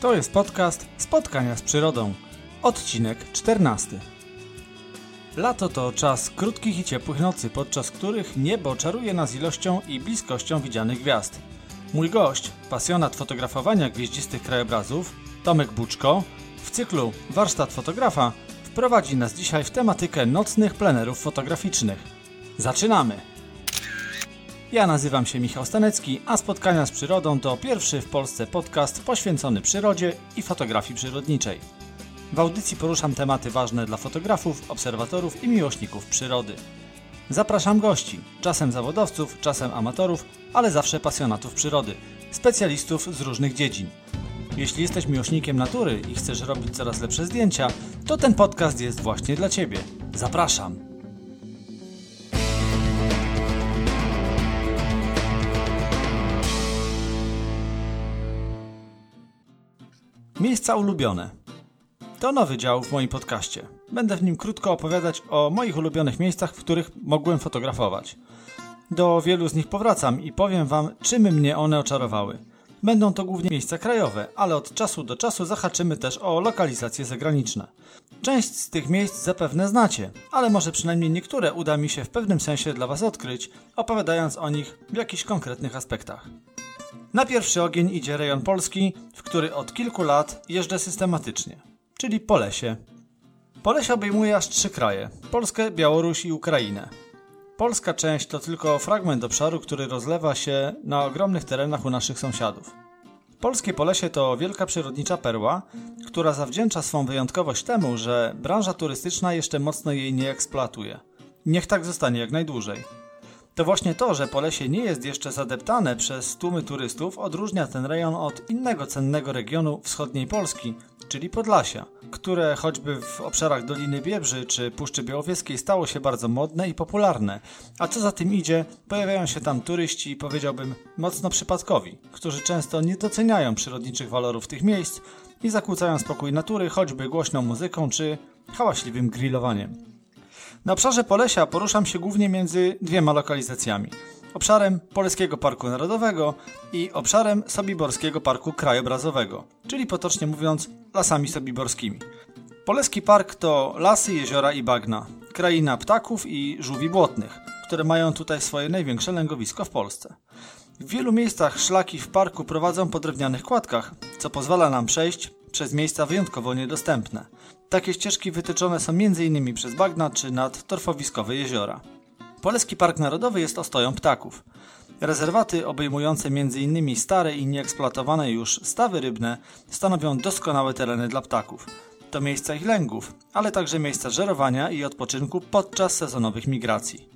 To jest podcast Spotkania z Przyrodą, odcinek 14. Lato to czas krótkich i ciepłych nocy, podczas których niebo czaruje nas ilością i bliskością widzianych gwiazd. Mój gość, pasjonat fotografowania gwieździstych krajobrazów, Tomek Buczko, w cyklu Warsztat Fotografa wprowadzi nas dzisiaj w tematykę nocnych plenerów fotograficznych. Zaczynamy! Ja nazywam się Michał Stanecki, a Spotkania z Przyrodą to pierwszy w Polsce podcast poświęcony przyrodzie i fotografii przyrodniczej. W audycji poruszam tematy ważne dla fotografów, obserwatorów i miłośników przyrody. Zapraszam gości, czasem zawodowców, czasem amatorów, ale zawsze pasjonatów przyrody, specjalistów z różnych dziedzin. Jeśli jesteś miłośnikiem natury i chcesz robić coraz lepsze zdjęcia, to ten podcast jest właśnie dla Ciebie. Zapraszam! Miejsca ulubione. To nowy dział w moim podcaście. Będę w nim krótko opowiadać o moich ulubionych miejscach, w których mogłem fotografować. Do wielu z nich powracam i powiem Wam, czym mnie one oczarowały. Będą to głównie miejsca krajowe, ale od czasu do czasu zahaczymy też o lokalizacje zagraniczne. Część z tych miejsc zapewne znacie, ale może przynajmniej niektóre uda mi się w pewnym sensie dla Was odkryć, opowiadając o nich w jakichś konkretnych aspektach. Na pierwszy ogień idzie rejon Polski, w który od kilku lat jeżdżę systematycznie, czyli Polesie. Polesie obejmuje aż trzy kraje: Polskę, Białoruś i Ukrainę. Polska część to tylko fragment obszaru, który rozlewa się na ogromnych terenach u naszych sąsiadów. Polskie Polesie to wielka przyrodnicza perła, która zawdzięcza swą wyjątkowość temu, że branża turystyczna jeszcze mocno jej nie eksploatuje. Niech tak zostanie jak najdłużej. To właśnie to, że Polesie nie jest jeszcze zadeptane przez tłumy turystów, odróżnia ten rejon od innego cennego regionu wschodniej Polski, czyli Podlasia, które choćby w obszarach Doliny Biebrzy czy Puszczy Białowieskiej stało się bardzo modne i popularne. A co za tym idzie, pojawiają się tam turyści, powiedziałbym, mocno przypadkowi, którzy często nie doceniają przyrodniczych walorów tych miejsc i zakłócają spokój natury choćby głośną muzyką czy hałaśliwym grillowaniem. Na obszarze Polesia poruszam się głównie między dwiema lokalizacjami. Obszarem Polskiego Parku Narodowego i obszarem Sobiborskiego Parku Krajobrazowego, czyli potocznie mówiąc lasami sobiborskimi. Poleski Park to lasy, jeziora i bagna, kraina ptaków i żółwi błotnych, które mają tutaj swoje największe lęgowisko w Polsce. W wielu miejscach szlaki w parku prowadzą po drewnianych kładkach, co pozwala nam przejść przez miejsca wyjątkowo niedostępne. Takie ścieżki wytyczone są m.in. przez bagna czy nad torfowiskowe jeziora. Poleski Park Narodowy jest ostoją ptaków. Rezerwaty obejmujące m.in. stare i nieeksploatowane już stawy rybne stanowią doskonałe tereny dla ptaków. To miejsca ich lęgów, ale także miejsca żerowania i odpoczynku podczas sezonowych migracji.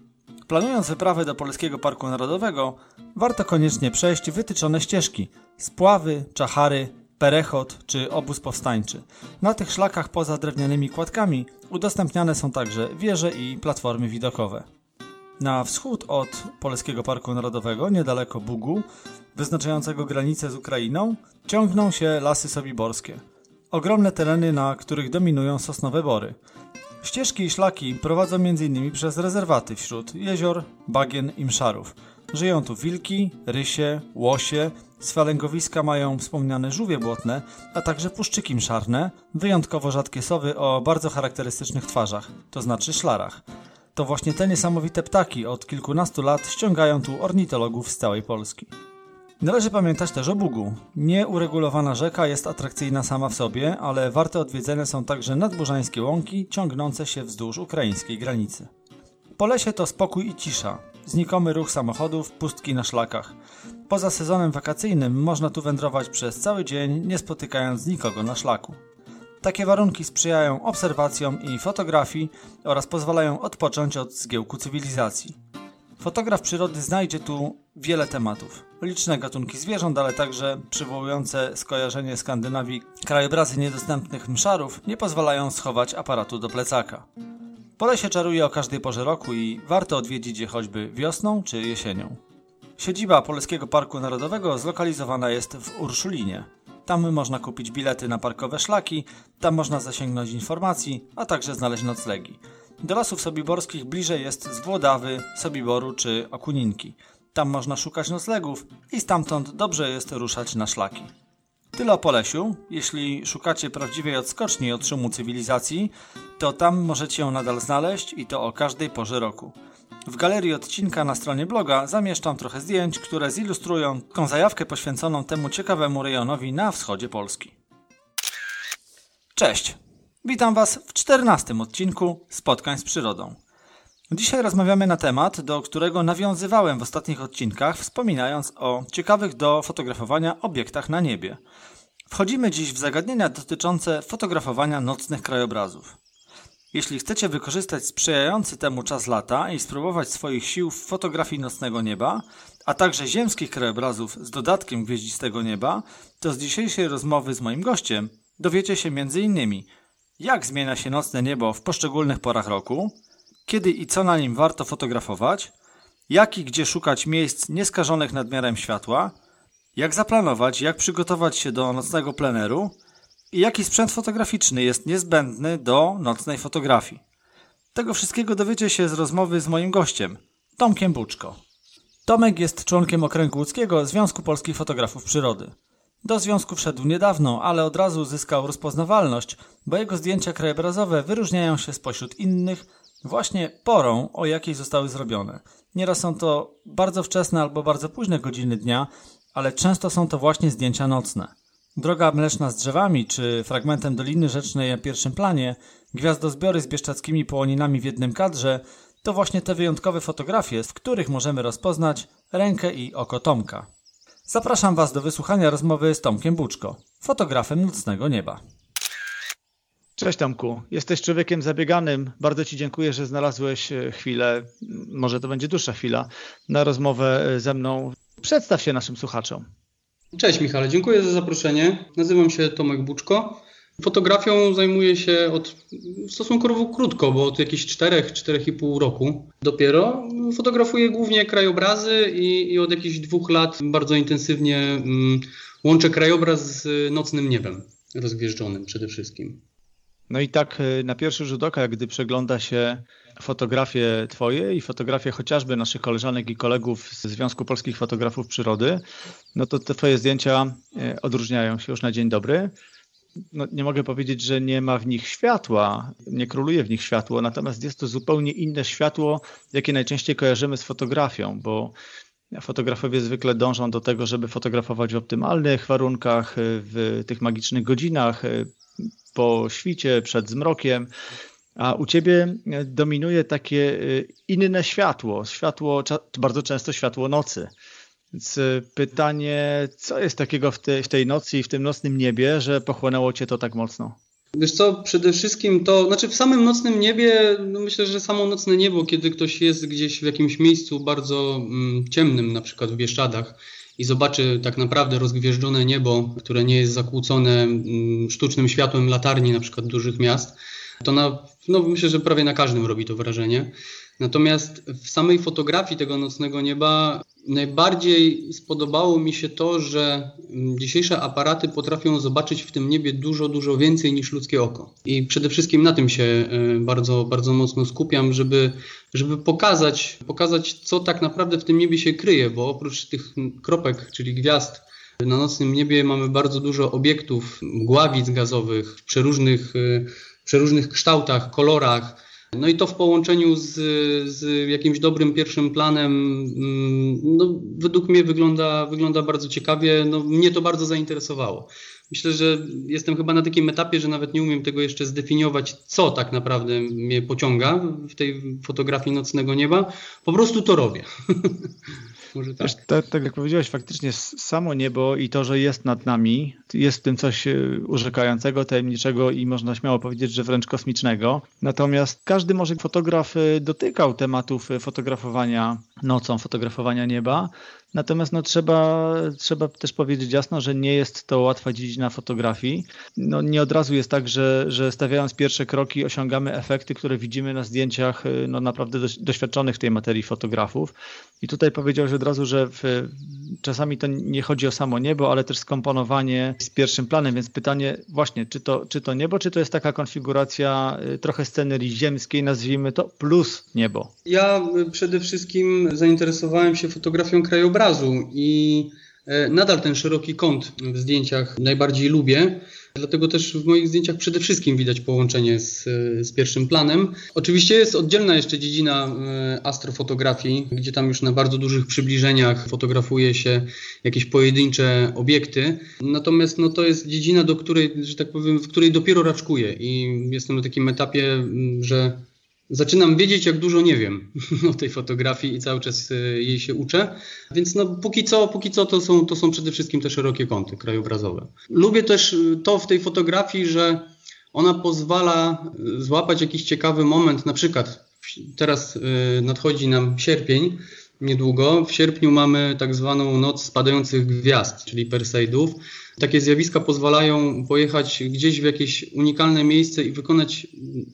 Planując wyprawę do Polskiego Parku Narodowego, warto koniecznie przejść wytyczone ścieżki, spławy, czachary, perechot czy obóz powstańczy. Na tych szlakach poza drewnianymi kładkami udostępniane są także wieże i platformy widokowe. Na wschód od Polskiego Parku Narodowego, niedaleko Bugu, wyznaczającego granicę z Ukrainą, ciągną się lasy sobiborskie. Ogromne tereny, na których dominują sosnowe bory. Ścieżki i szlaki prowadzą m.in. przez rezerwaty wśród jezior, bagien i mszarów. Żyją tu wilki, rysie, łosie, Swe lęgowiska mają wspomniane żółwie błotne, a także puszczyki mszarne, wyjątkowo rzadkie sowy o bardzo charakterystycznych twarzach, to znaczy szlarach. To właśnie te niesamowite ptaki od kilkunastu lat ściągają tu ornitologów z całej Polski. Należy pamiętać też o Bugu. Nieuregulowana rzeka jest atrakcyjna sama w sobie, ale warte odwiedzenia są także nadburzańskie łąki ciągnące się wzdłuż ukraińskiej granicy. Polesie to spokój i cisza, znikomy ruch samochodów, pustki na szlakach. Poza sezonem wakacyjnym można tu wędrować przez cały dzień, nie spotykając nikogo na szlaku. Takie warunki sprzyjają obserwacjom i fotografii oraz pozwalają odpocząć od zgiełku cywilizacji. Fotograf przyrody znajdzie tu wiele tematów. Liczne gatunki zwierząt, ale także przywołujące skojarzenie Skandynawii krajobrazy niedostępnych mszarów nie pozwalają schować aparatu do plecaka. Pole się czaruje o każdej porze roku i warto odwiedzić je choćby wiosną czy jesienią. Siedziba Polskiego Parku Narodowego zlokalizowana jest w Urszulinie. Tam można kupić bilety na parkowe szlaki, tam można zasięgnąć informacji, a także znaleźć noclegi. Do lasów sobiborskich bliżej jest z Włodawy, Sobiboru czy Okuninki. Tam można szukać noclegów i stamtąd dobrze jest ruszać na szlaki. Tyle o Polesiu. Jeśli szukacie prawdziwej odskoczni od szumu cywilizacji, to tam możecie ją nadal znaleźć i to o każdej porze roku. W galerii odcinka na stronie bloga zamieszczam trochę zdjęć, które zilustrują tą zajawkę poświęconą temu ciekawemu rejonowi na wschodzie Polski. Cześć! Witam Was w czternastym odcinku Spotkań z Przyrodą. Dzisiaj rozmawiamy na temat, do którego nawiązywałem w ostatnich odcinkach, wspominając o ciekawych do fotografowania obiektach na niebie. Wchodzimy dziś w zagadnienia dotyczące fotografowania nocnych krajobrazów. Jeśli chcecie wykorzystać sprzyjający temu czas lata i spróbować swoich sił w fotografii nocnego nieba, a także ziemskich krajobrazów z dodatkiem gwieździstego nieba, to z dzisiejszej rozmowy z moim gościem dowiecie się m.in. jak zmienia się nocne niebo w poszczególnych porach roku, kiedy i co na nim warto fotografować, jak i gdzie szukać miejsc nieskażonych nadmiarem światła, jak zaplanować, jak przygotować się do nocnego pleneru i jaki sprzęt fotograficzny jest niezbędny do nocnej fotografii. Tego wszystkiego dowiecie się z rozmowy z moim gościem, Tomkiem Buczko. Tomek jest członkiem Okręgu Łódzkiego Związku Polskich Fotografów Przyrody. Do związku wszedł niedawno, ale od razu zyskał rozpoznawalność, bo jego zdjęcia krajobrazowe wyróżniają się spośród innych właśnie porą, o jakiej zostały zrobione. Nieraz są to bardzo wczesne albo bardzo późne godziny dnia, ale często są to właśnie zdjęcia nocne. Droga mleczna z drzewami, czy fragmentem Doliny Rzecznej na pierwszym planie, gwiazdozbiory z bieszczadzkimi połoninami w jednym kadrze, to właśnie te wyjątkowe fotografie, w których możemy rozpoznać rękę i oko Tomka. Zapraszam Was do wysłuchania rozmowy z Tomkiem Buczko, fotografem nocnego nieba. Cześć Tomku, jesteś człowiekiem zabieganym. Bardzo Ci dziękuję, że znalazłeś e, chwilę, może to będzie dłuższa chwila, na rozmowę e, ze mną. Przedstaw się naszym słuchaczom. Cześć Michale, dziękuję za zaproszenie. Nazywam się Tomek Buczko. Fotografią zajmuję się od stosunkowo krótko, bo od jakichś 4-4,5 roku dopiero. Fotografuję głównie krajobrazy i, i, od jakichś dwóch lat bardzo intensywnie mm, łączę krajobraz z nocnym niebem rozgwieżdżonym przede wszystkim. No i tak y, na pierwszy rzut oka, gdy przegląda się fotografie Twoje i fotografie chociażby naszych koleżanek i kolegów z Związku Polskich Fotografów Przyrody, no to te Twoje zdjęcia y, odróżniają się już na dzień dobry. No, nie mogę powiedzieć, że nie ma w nich światła, nie króluje w nich światło, natomiast jest to zupełnie inne światło, jakie najczęściej kojarzymy z fotografią, bo fotografowie zwykle dążą do tego, żeby fotografować w optymalnych warunkach, w tych magicznych godzinach, po świcie, przed zmrokiem, a u ciebie dominuje takie y, inne światło, światło, bardzo często światło nocy. Więc y, pytanie, co jest takiego w, te, w tej nocy i w tym nocnym niebie, że pochłonęło cię to tak mocno? Wiesz co, przede wszystkim to, znaczy w samym nocnym niebie, no myślę, że samo nocne niebo, kiedy ktoś jest gdzieś w jakimś miejscu bardzo mm, ciemnym, na przykład w Bieszczadach, i zobaczy tak naprawdę rozgwieżdżone niebo, które nie jest zakłócone mm, sztucznym światłem latarni na przykład dużych miast, to na, no myślę, że prawie na każdym robi to wrażenie. Natomiast w samej fotografii tego nocnego nieba najbardziej spodobało mi się to, że dzisiejsze aparaty potrafią zobaczyć w tym niebie dużo, dużo więcej niż ludzkie oko. I przede wszystkim na tym się e, bardzo, bardzo mocno skupiam, żeby, żeby pokazać, pokazać, co tak naprawdę w tym niebie się kryje, bo oprócz tych kropek, czyli gwiazd, na nocnym niebie mamy bardzo dużo obiektów, mgławic gazowych przeróżnych, e, przeróżnych kształtach, kolorach no i to w połączeniu z, z jakimś dobrym pierwszym planem, mm, no, według mnie wygląda, wygląda bardzo ciekawie. No, mnie to bardzo zainteresowało. Myślę, że jestem chyba na takim etapie, że nawet nie umiem tego jeszcze zdefiniować, co tak naprawdę mnie pociąga w tej fotografii nocnego nieba. Po prostu to robię. Tak. Wiesz, tak, tak jak powiedziałeś, faktycznie samo niebo i to, że jest nad nami, jest w tym coś e, urzekającego, tajemniczego i można śmiało powiedzieć, że wręcz kosmicznego. Natomiast każdy może fotograf e, dotykał tematów e, fotografowania nocą, fotografowania nieba. Natomiast no, trzeba, trzeba też powiedzieć jasno, że nie jest to łatwa dziedzina fotografii. No, nie od razu jest tak, że, że stawiając pierwsze kroki osiągamy efekty, które widzimy na zdjęciach no, naprawdę doświadczonych w tej materii fotografów. I tutaj powiedziałeś od razu, że w, czasami to nie chodzi o samo niebo, ale też skomponowanie z pierwszym planem, więc pytanie właśnie, czy to, czy to niebo, czy to jest taka konfiguracja y, trochę scenerii ziemskiej, nazwijmy to, plus niebo? Ja przede wszystkim zainteresowałem się fotografią krajobrazu i nadal ten szeroki kąt w zdjęciach najbardziej lubię. Dlatego też w moich zdjęciach przede wszystkim widać połączenie z, z, pierwszym planem. Oczywiście jest oddzielna jeszcze dziedzina e, astrofotografii, gdzie tam już na bardzo dużych przybliżeniach fotografuje się jakieś pojedyncze obiekty. Natomiast no, to jest dziedzina, do której, że tak powiem, w której dopiero raczkuję i jestem na takim etapie, że zaczynam wiedzieć, jak dużo nie wiem o tej fotografii i cały czas e, jej się uczę. Więc no, póki co, póki co to, są, to są przede wszystkim te szerokie kąty krajobrazowe. Lubię też e, to w tej fotografii, że ona pozwala e, złapać jakiś ciekawy moment, na przykład teraz nadchodzi nam sierpień, niedługo. W sierpniu mamy tak zwaną noc spadających gwiazd, czyli Perseidów. Takie zjawiska pozwalają pojechać gdzieś w jakieś unikalne miejsce i wykonać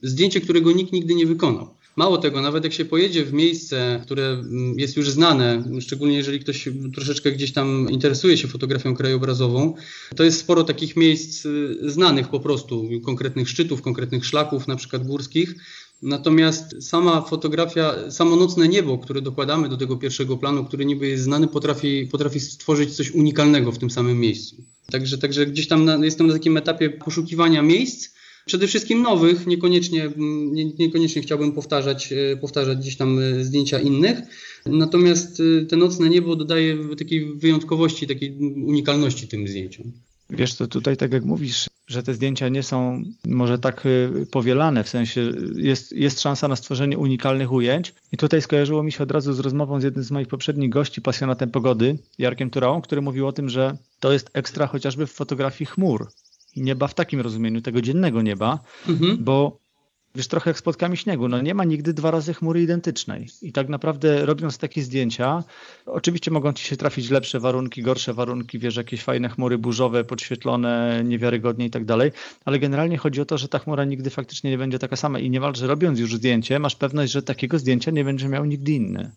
zdjęcie, którego nikt nigdy nie wykonał. Mało tego, nawet jak się pojedzie w miejsce, które mm, jest już znane, szczególnie jeżeli ktoś troszeczkę gdzieś tam interesuje się fotografią krajobrazową, to jest sporo takich miejsc y, znanych po prostu, konkretnych szczytów, konkretnych szlaków, na przykład górskich. Natomiast sama fotografia, samo nocne niebo, które dokładamy do tego pierwszego planu, który niby jest znany, potrafi, potrafi stworzyć coś unikalnego w tym samym miejscu. Także, także gdzieś tam na, jestem na takim etapie poszukiwania miejsc, przede wszystkim nowych, niekoniecznie, nie, niekoniecznie chciałbym powtarzać, e, powtarzać gdzieś tam e, zdjęcia innych. Natomiast e, te nocne niebo dodaje takiej wyjątkowości, takiej unikalności tym zdjęciom. Wiesz co, tutaj tak jak mówisz, że te zdjęcia nie są może tak powielane, w sensie jest, jest szansa na stworzenie unikalnych ujęć. I tutaj skojarzyło mi się od razu z rozmową z jednym z moich poprzednich gości, pasjonatem pogody, Jarkiem Turałą, który mówił o tym, że to jest ekstra chociażby w fotografii chmur i nieba w takim rozumieniu, tego dziennego nieba, mhm. bo wiesz, trochę jak spotkami śniegu, no nie ma nigdy dwa razy chmury identycznej. I tak naprawdę robiąc takie zdjęcia, oczywiście mogą ci się trafić lepsze warunki, gorsze warunki, wiesz, jakieś fajne chmury burzowe, podświetlone, niewiarygodnie i tak dalej, ale generalnie chodzi o to, że ta chmura nigdy faktycznie nie będzie taka sama i niemal, że robiąc już zdjęcie, masz pewność, że takiego zdjęcia nie będzie miał nigdy inny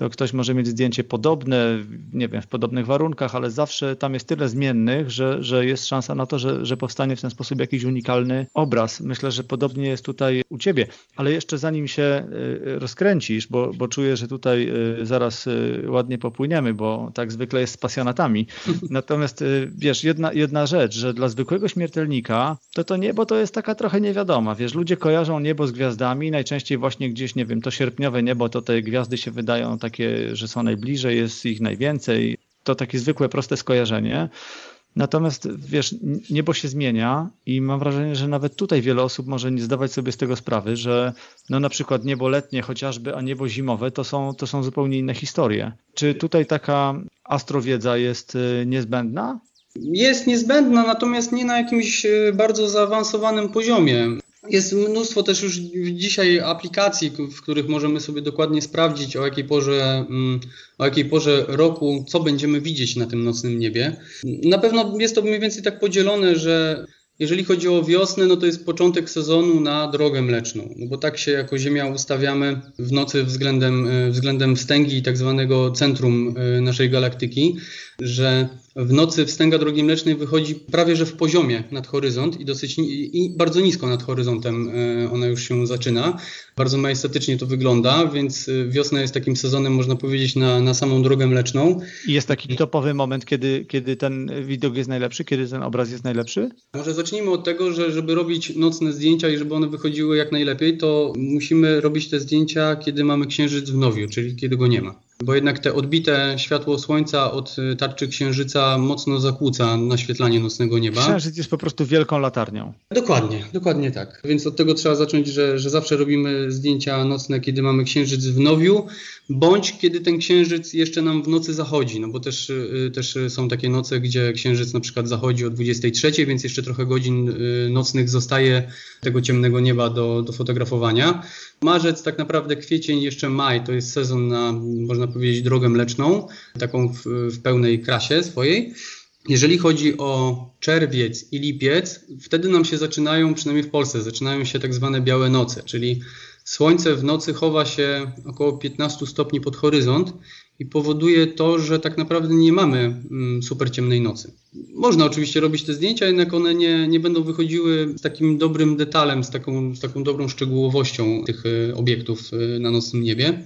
to ktoś może mieć zdjęcie podobne, nie wiem, w podobnych warunkach, ale zawsze tam jest tyle zmiennych, że, że jest szansa na to, że, że powstanie w ten sposób jakiś unikalny obraz. Myślę, że podobnie jest tutaj u ciebie, ale jeszcze zanim się y, rozkręcisz, bo, bo czuję, że tutaj y, zaraz y, ładnie popłyniemy, bo tak zwykle jest z pasjonatami. Natomiast wiesz, jedna, jedna rzecz, że dla zwykłego śmiertelnika to to niebo to jest taka trochę niewiadoma. Wiesz, ludzie kojarzą niebo z gwiazdami, najczęściej właśnie gdzieś, nie wiem, to sierpniowe niebo, to te gwiazdy się wydają tak takie, że są najbliżej, jest ich najwięcej. To takie zwykłe, proste skojarzenie. Natomiast wiesz, niebo się zmienia i mam wrażenie, że nawet tutaj wiele osób może nie zdawać sobie z tego sprawy, że no na przykład niebo letnie chociażby, a niebo zimowe to są, to są zupełnie inne historie. Czy tutaj taka astrowiedza jest y, niezbędna? Jest niezbędna, natomiast nie na jakimś y, bardzo zaawansowanym poziomie. Jest mnóstwo też już dzisiaj aplikacji, w których możemy sobie dokładnie sprawdzić, o jakiej porze, mm, o jakiej porze roku, co będziemy widzieć na tym nocnym niebie. Na pewno jest to mniej więcej tak podzielone, że jeżeli chodzi o wiosnę, no to jest początek sezonu na drogę mleczną, no bo tak się jako Ziemia ustawiamy w nocy względem, względem wstęgi i tak zwanego centrum e, naszej galaktyki, że w nocy wstęga drogi mlecznej wychodzi prawie że w poziomie nad horyzont i dosyć i bardzo nisko nad horyzontem e, ona już się zaczyna. Bardzo majestatycznie to wygląda, więc e, wiosna jest takim sezonem, można powiedzieć, na, na samą drogę mleczną. I jest taki topowy moment, kiedy, kiedy ten widok jest najlepszy, kiedy ten obraz jest najlepszy? Może zacznijmy od tego, że żeby robić nocne zdjęcia i żeby one wychodziły jak najlepiej, to musimy robić te zdjęcia, kiedy mamy księżyc w nowiu, czyli kiedy go nie ma bo jednak te odbite światło słońca od y, tarczy księżyca mocno zakłóca naświetlanie nocnego nieba. Księżyc jest po prostu wielką latarnią. Dokładnie, dokładnie tak. Więc od tego trzeba zacząć, że, że zawsze robimy zdjęcia nocne, kiedy mamy księżyc w nowiu, bądź kiedy ten księżyc jeszcze nam w nocy zachodzi, no bo też, y, też są takie noce, gdzie księżyc na przykład zachodzi o 23, więc jeszcze trochę godzin y, nocnych zostaje tego ciemnego nieba do, do fotografowania. Marzec, tak naprawdę kwiecień, jeszcze maj to jest sezon na, można powiedzieć, drogę mleczną, taką w, w pełnej krasie swojej. Jeżeli chodzi o czerwiec i lipiec, wtedy nam się zaczynają, przynajmniej w Polsce, zaczynają się tak zwane białe noce, czyli słońce w nocy chowa się około 15 stopni pod horyzont i powoduje to, że tak naprawdę nie mamy mm, super ciemnej nocy. Można oczywiście robić te zdjęcia, jednak one nie, nie będą wychodziły z takim dobrym detalem, z taką, z taką dobrą szczegółowością tych e, obiektów e, na nocnym niebie.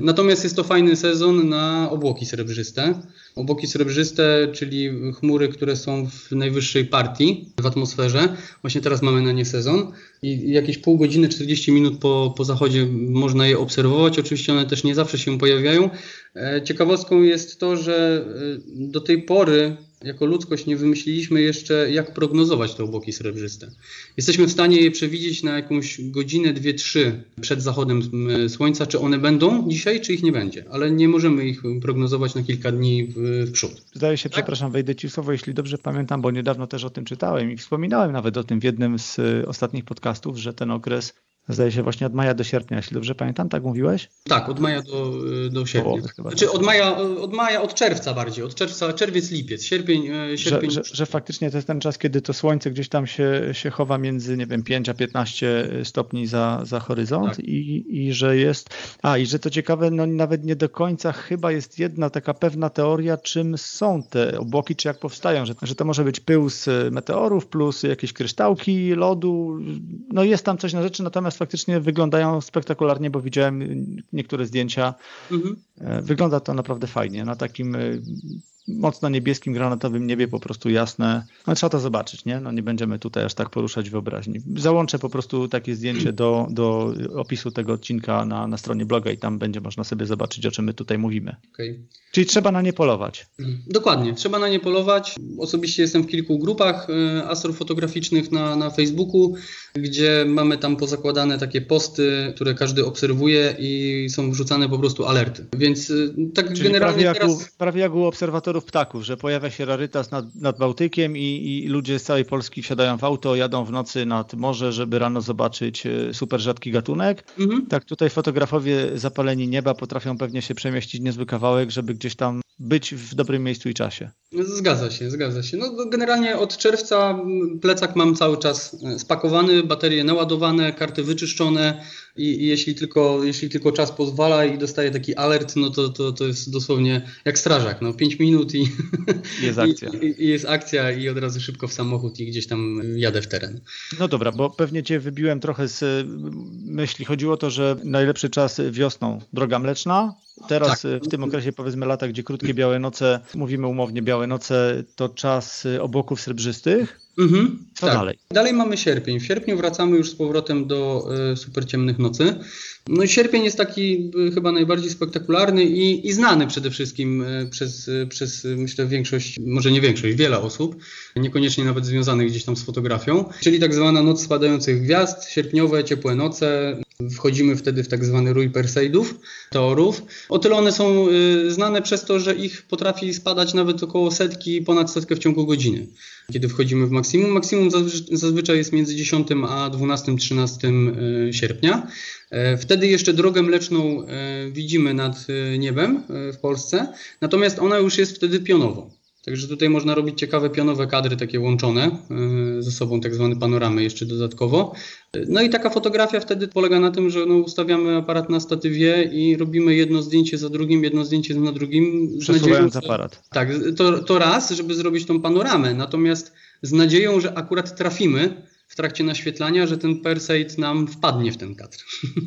Natomiast jest to fajny sezon na obłoki srebrzyste. Obłoki srebrzyste, czyli chmury, które są w najwyższej partii w atmosferze. Właśnie teraz mamy na nie sezon i jakieś pół godziny, 40 minut po, po zachodzie można je obserwować. Oczywiście one też nie zawsze się pojawiają. E, ciekawostką jest to, że e, do tej pory jako ludzkość nie wymyśliliśmy jeszcze, jak prognozować te obłoki srebrzyste. Jesteśmy w stanie je przewidzieć na jakąś godzinę, dwie, trzy przed zachodem słońca, czy one będą dzisiaj, czy ich nie będzie, ale nie możemy ich prognozować na kilka dni w, w przód. Zdaje się, tak? przepraszam, wejdę ci słowo, jeśli dobrze pamiętam, bo niedawno też o tym czytałem i wspominałem nawet o tym w jednym z e, ostatnich podcastów, że ten okres Zdaje się właśnie od maja do sierpnia, jeśli dobrze pamiętam, tak mówiłeś? Tak, od maja do, do sierpnia. Znaczy od maja, od maja, od czerwca bardziej, od czerwca, czerwiec, lipiec, sierpień. E, sierpień. Że, że, że, faktycznie to jest ten czas, kiedy to słońce gdzieś tam się, się chowa między, nie wiem, 5 a 15 stopni za, za horyzont tak. i, i że jest, a i że to ciekawe, no nawet nie do końca chyba jest jedna taka pewna teoria, czym są te obłoki, czy jak powstają, że, że to może być pył z meteorów plus jakieś kryształki lodu, no jest tam coś na rzeczy, natomiast faktycznie wyglądają spektakularnie, bo widziałem niektóre zdjęcia. Mhm. E, wygląda to naprawdę fajnie. Na takim e, mocno niebieskim, granatowym niebie po prostu jasne. No, trzeba to zobaczyć, nie? No, nie będziemy tutaj aż tak poruszać wyobraźni. Załączę po prostu takie zdjęcie do, do opisu tego odcinka na, na stronie bloga i tam będzie można sobie zobaczyć, o czym my tutaj mówimy. Okay. Czyli trzeba na nie polować. Dokładnie, trzeba na nie polować. Osobiście jestem w kilku grupach e, astrofotograficznych na, na Facebooku, gdzie mamy tam pozakładane takie posty, które każdy obserwuje i są wrzucane po prostu alerty. Więc e, tak Czyli generalnie prawie teraz... Jak u, prawie jak u obserwatorów ptaków, że pojawia się rarytas nad, nad Bałtykiem i, i, ludzie z całej Polski wsiadają w auto, jadą w nocy nad morze, żeby rano zobaczyć e, super rzadki gatunek. Mhm. Tak tutaj fotografowie zapaleni nieba potrafią pewnie się przemieścić niezły kawałek, żeby gdzieś tam być w dobrym miejscu i czasie. Zgadza się, zgadza się. No, generalnie od czerwca plecak mam cały czas e, spakowany, baterie naładowane, karty wyczyszczone i, i jeśli, tylko, jeśli tylko czas pozwala i dostaję taki alert, no to, to, to jest dosłownie jak strażak. No, 5 minut i jest akcja. I, I, jest akcja i od razu szybko w samochód i gdzieś tam jadę w teren. No dobra, bo pewnie cię wybiłem trochę z myśli. Chodziło o to, że najlepszy czas wiosną droga mleczna, Teraz tak. w tym okresie powiedzmy lata, gdzie krótkie białe noce, mówimy umownie białe noce, to czas obłoków srebrzystych. Mhm, Co tak. dalej? Dalej mamy sierpień. W sierpniu wracamy już z powrotem do y, super ciemnych nocy. No sierpień jest taki y, chyba najbardziej spektakularny i, i znany przede wszystkim y, przez, przez, myślę, większość, może nie większość, wiele osób, niekoniecznie nawet związanych gdzieś tam z fotografią, czyli tak zwana noc spadających gwiazd, sierpniowe, ciepłe noce. Wchodzimy wtedy w tak zwany rój Perseidów, teorów. O tyle one są znane przez to, że ich potrafi spadać nawet około setki, ponad setkę w ciągu godziny. Kiedy wchodzimy w maksimum, maksimum zazwyczaj jest między 10 a 12-13 sierpnia. E, wtedy jeszcze drogę mleczną e, widzimy nad e, niebem w Polsce, natomiast ona już jest wtedy pionowo. Także tutaj można robić ciekawe pionowe kadry, takie łączone ze sobą, tak zwane panoramy jeszcze dodatkowo. No i taka fotografia wtedy polega na tym, że no ustawiamy aparat na statywie i robimy jedno zdjęcie za drugim, jedno zdjęcie na drugim. Przesuwając aparat. Tak, to, to raz, żeby zrobić tą panoramę, natomiast z nadzieją, że akurat trafimy w trakcie naświetlania, że ten Perseid nam wpadnie w ten kadr.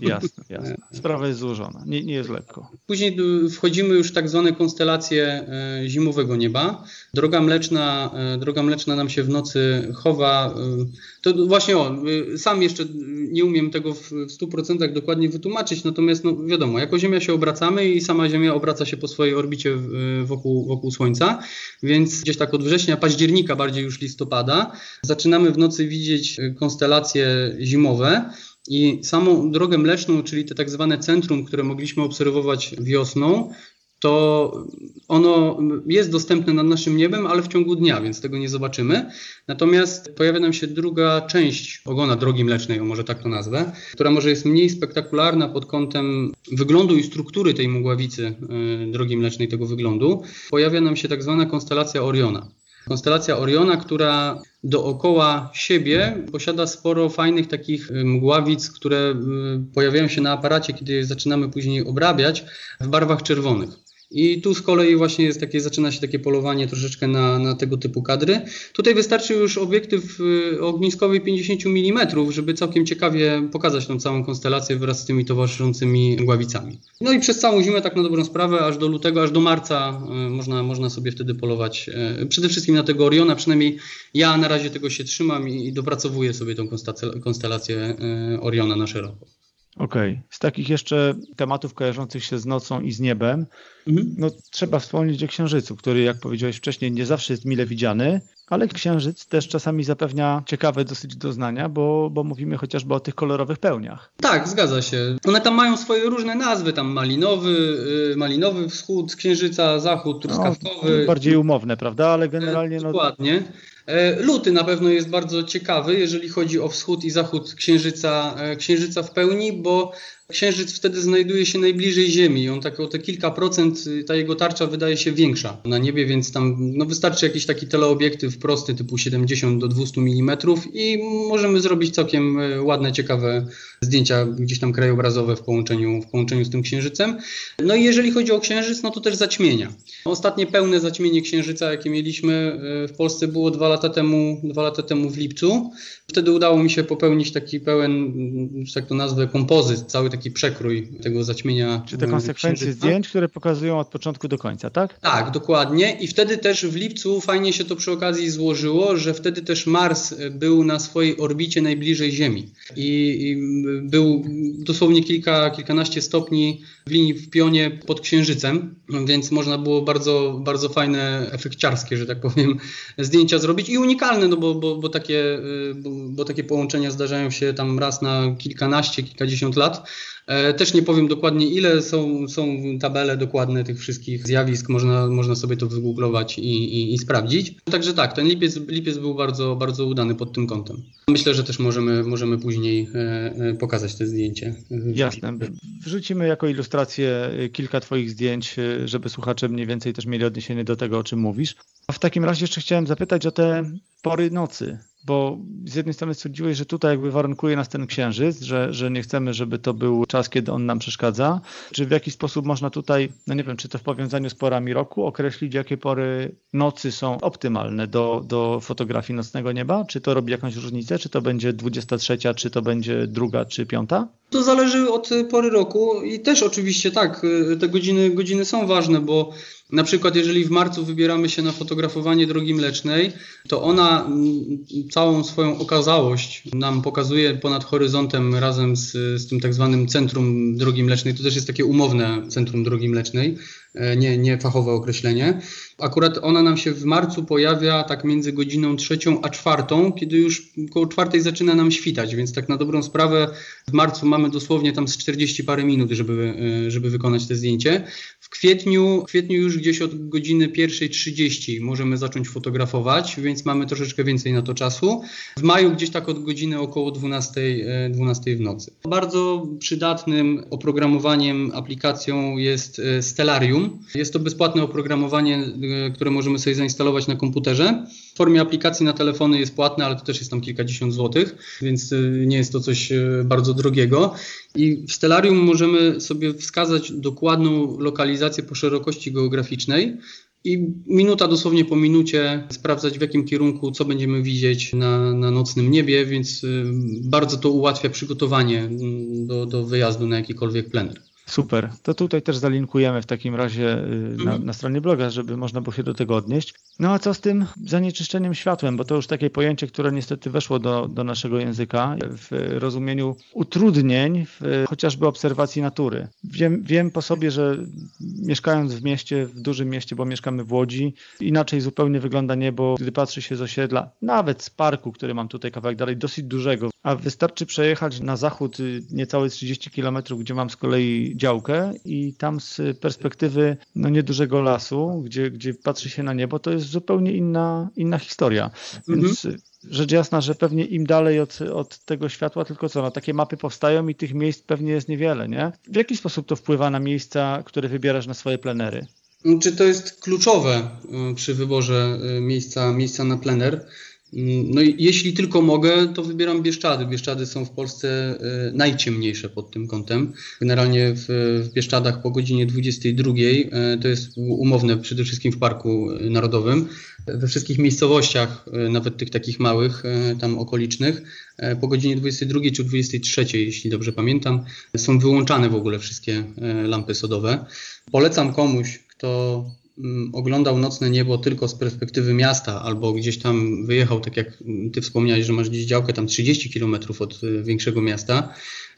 Jasne, jasne. Sprawa jest złożona, nie, nie jest lekko. Później wchodzimy już w tak zwane konstelacje e, zimowego nieba. Droga mleczna, e, droga mleczna nam się w nocy chowa. E, to właśnie o, sam jeszcze nie umiem tego w 100% dokładnie wytłumaczyć, natomiast no wiadomo, jako Ziemia się obracamy i sama Ziemia obraca się po swojej orbicie wokół, wokół Słońca, więc gdzieś tak od września, października, bardziej już listopada, zaczynamy w nocy widzieć konstelacje zimowe. I samą drogę mleczną, czyli te tak zwane centrum, które mogliśmy obserwować wiosną, to ono jest dostępne nad naszym niebem, ale w ciągu dnia, więc tego nie zobaczymy. Natomiast pojawia nam się druga część ogona drogi mlecznej, o może tak to nazwę, która może jest mniej spektakularna pod kątem wyglądu i struktury tej mgławicy y, drogi mlecznej, tego wyglądu. Pojawia nam się tak zwana konstelacja Oriona. Konstelacja Oriona, która dookoła siebie posiada sporo fajnych takich y, mgławic, które y, pojawiają się na aparacie, kiedy zaczynamy później obrabiać w barwach czerwonych. I tu z kolei właśnie jest takie, zaczyna się takie polowanie troszeczkę na, na tego typu kadry. Tutaj wystarczy już obiektyw y, ogniskowy 50 mm, żeby całkiem ciekawie pokazać tą całą konstelację wraz z tymi towarzyszącymi gławicami. No i przez całą zimę, tak na dobrą sprawę, aż do lutego, aż do marca y, można, można sobie wtedy polować y, przede wszystkim na tego Oriona, przynajmniej ja na razie tego się trzymam i, i dopracowuję sobie tą konstelację Oriona na szeroko. Okej. Okay. Z takich jeszcze tematów kojarzących się z nocą i z niebem, mhm. no trzeba wspomnieć o Księżycu, który, jak powiedziałeś wcześniej, nie zawsze jest mile widziany, ale Księżyc też czasami zapewnia ciekawe dosyć doznania, bo, bo mówimy chociażby o tych kolorowych pełniach. Tak, zgadza się. One tam mają swoje różne nazwy, tam malinowy, y, malinowy wschód Księżyca, zachód truskawkowy. No, bardziej umowne, prawda, ale generalnie... No... Dokładnie. E, luty na pewno jest bardzo ciekawy, jeżeli chodzi o wschód i zachód księżyca, e, księżyca w pełni, bo Księżyc wtedy znajduje się najbliżej Ziemi. On tak o te kilka procent, y, ta jego tarcza wydaje się większa na niebie, więc tam no wystarczy jakiś taki teleobiektyw prosty typu 70 do 200 mm i możemy zrobić całkiem y, ładne, ciekawe zdjęcia gdzieś tam krajobrazowe w połączeniu, w połączeniu z tym Księżycem. No i jeżeli chodzi o Księżyc, no to też zaćmienia. Ostatnie pełne zaćmienie Księżyca, jakie mieliśmy y, w Polsce było dwa lata temu, dwa lata temu w lipcu. Wtedy udało mi się popełnić taki pełen, jak to nazwę, kompozyt, cały taki przekrój tego zaćmienia. Czy te konsekwencje zdjęć, które pokazują od początku do końca, tak? Tak, dokładnie. I wtedy też w lipcu fajnie się to przy okazji złożyło, że wtedy też Mars był na swojej orbicie najbliżej Ziemi. I, i był dosłownie kilka, kilkanaście stopni w linii w pionie pod Księżycem, więc można było bardzo, bardzo fajne, efekciarskie, że tak powiem, zdjęcia zrobić i unikalne, no bo, bo, bo, takie, bo, bo takie połączenia zdarzają się tam raz na kilkanaście, kilkadziesiąt lat. E, też nie powiem dokładnie ile, są, są tabele dokładne tych wszystkich zjawisk, można, można sobie to wygooglować i, i, i, sprawdzić. Także tak, ten lipiec, lipiec był bardzo, bardzo udany pod tym kątem. Myślę, że też możemy, możemy później e, e, pokazać te zdjęcie. Jasne. Wrzucimy jako ilustrację kilka Twoich zdjęć, żeby słuchacze mniej więcej też mieli odniesienie do tego, o czym mówisz. A w takim razie jeszcze chciałem zapytać o te pory nocy bo z jednej strony stwierdziłeś, że tutaj jakby warunkuje nas ten księżyc, że, że nie chcemy, żeby to był czas, kiedy on nam przeszkadza. Czy w jakiś sposób można tutaj, no nie wiem, czy to w powiązaniu z porami roku, określić, jakie pory nocy są optymalne do, do fotografii nocnego nieba? Czy to robi jakąś różnicę? Czy to będzie 23, czy to będzie druga, czy piąta? To zależy od pory roku i też oczywiście tak, te godziny, godziny są ważne, bo na przykład, jeżeli w marcu wybieramy się na fotografowanie drogi mlecznej, to ona mm, całą swoją okazałość nam pokazuje ponad horyzontem razem z, z tym tak zwanym centrum drogi mlecznej. To też jest takie umowne centrum drogi mlecznej, e, nie, nie fachowe określenie. Akurat ona nam się w marcu pojawia tak między godziną trzecią a czwartą, kiedy już koło czwartej zaczyna nam świtać, więc tak na dobrą sprawę w marcu mamy dosłownie tam z 40 parę minut, żeby, e, żeby wykonać te zdjęcie. W kwietniu, w kwietniu już gdzieś od godziny 1.30 możemy zacząć fotografować, więc mamy troszeczkę więcej na to czasu. W maju gdzieś tak od godziny około 12, 12 e, w nocy. Bardzo przydatnym oprogramowaniem, aplikacją jest e, Stellarium. Jest to bezpłatne oprogramowanie, e, które możemy sobie zainstalować na komputerze. W formie aplikacji na telefony jest płatne, ale to też jest tam kilkadziesiąt złotych, więc nie jest to coś bardzo drogiego. I w Stellarium możemy sobie wskazać dokładną lokalizację po szerokości geograficznej i minuta dosłownie po minucie sprawdzać w jakim kierunku, co będziemy widzieć na, na nocnym niebie, więc y, bardzo to ułatwia przygotowanie mm, do, do wyjazdu na jakikolwiek plener. Super. To tutaj też zalinkujemy w takim razie y, na, mhm. na, stronie bloga, żeby można było się do tego odnieść. No a co z tym zanieczyszczeniem światłem? Bo to już takie pojęcie, które niestety weszło do, do naszego języka w rozumieniu utrudnień w chociażby obserwacji natury. Wiem, wiem po sobie, że mieszkając w mieście, w dużym mieście, bo mieszkamy w Łodzi, inaczej zupełnie wygląda niebo, gdy patrzy się z osiedla, nawet z parku, który mam tutaj kawałek dalej, dosyć dużego. A wystarczy przejechać na zachód y, niecałe 30 km, gdzie mam z kolei działkę i tam z perspektywy no, niedużego lasu, gdzie, gdzie patrzy się na niebo, to jest zupełnie inna, inna historia. Więc mhm. rzecz jasna, że pewnie im dalej od, od tego światła, tylko co, no, takie mapy powstają i tych miejsc pewnie jest niewiele, nie? W jaki sposób to wpływa na miejsca, które wybierasz na swoje plenery? Czy to jest kluczowe y, przy wyborze y, miejsca, miejsca na plener? Mm, no i jeśli tylko mogę, to wybieram Bieszczady. Bieszczady są w Polsce e, najciemniejsze pod tym kątem. Generalnie w, w Bieszczadach po godzinie 22, e, to jest umowne przede wszystkim w Parku Narodowym, we wszystkich miejscowościach, e, nawet tych takich małych, tam okolicznych, po godzinie 22 czy 23, jeśli dobrze pamiętam, są wyłączane w ogóle wszystkie lampy sodowe. Polecam komuś, kto oglądał nocne niebo tylko z perspektywy miasta albo gdzieś tam wyjechał, tak jak ty wspomniałeś, że masz gdzieś działkę tam 30 km od y, większego miasta.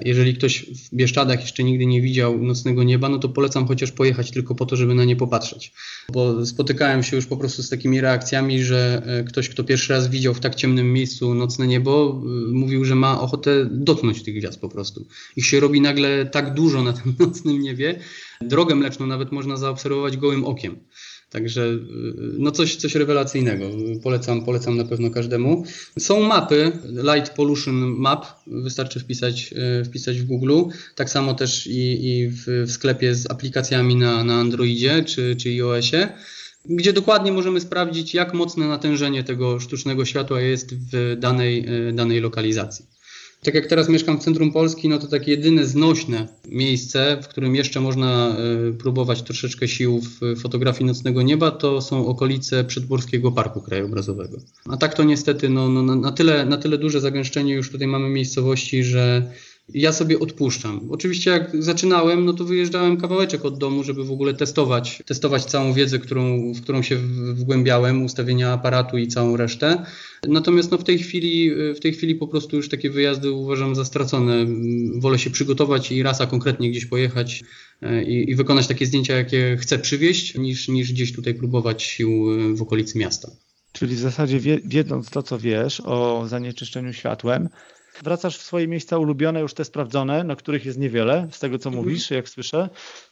Jeżeli ktoś w Bieszczadach jeszcze nigdy nie widział nocnego nieba, no to polecam chociaż pojechać tylko po to, żeby na nie popatrzeć. Bo spotykałem się już po prostu z takimi reakcjami, że e, ktoś, kto pierwszy raz widział w tak ciemnym miejscu nocne niebo, y, mówił, że ma ochotę dotknąć tych gwiazd po prostu. Ich się robi nagle tak dużo na tym nocnym niebie, Drogę mleczną nawet można zaobserwować gołym okiem. Także y, no coś, coś rewelacyjnego. Polecam, polecam na pewno każdemu. Są mapy, Light Pollution Map, wystarczy wpisać, y, wpisać w Google. Tak samo też i, i w, w, sklepie z aplikacjami na, na Androidzie czy, czy iOSie, gdzie dokładnie możemy sprawdzić, jak mocne natężenie tego sztucznego światła jest w danej, y, danej lokalizacji. Tak jak teraz mieszkam w centrum Polski, no to takie jedyne znośne miejsce, w którym jeszcze można e, próbować troszeczkę sił w fotografii nocnego nieba, to są okolice Przedgórskiego Parku Krajobrazowego. A tak to niestety no, no, na, tyle, na tyle duże zagęszczenie już tutaj mamy miejscowości, że ja sobie odpuszczam. Oczywiście jak zaczynałem, no to wyjeżdżałem kawałeczek od domu, żeby w ogóle testować, testować całą wiedzę, którą, w którą się wgłębiałem, ustawienia aparatu i całą resztę. Natomiast no w, tej chwili, w tej chwili po prostu już takie wyjazdy uważam za stracone. Wolę się przygotować i rasa konkretnie gdzieś pojechać e, i, i wykonać takie zdjęcia, jakie chcę przywieźć, niż, niż gdzieś tutaj próbować sił w okolicy miasta. Czyli w zasadzie wiedząc to, co wiesz o zanieczyszczeniu światłem, wracasz w swoje miejsca ulubione, już te sprawdzone, na których jest niewiele, z tego co mhm. mówisz, jak słyszę,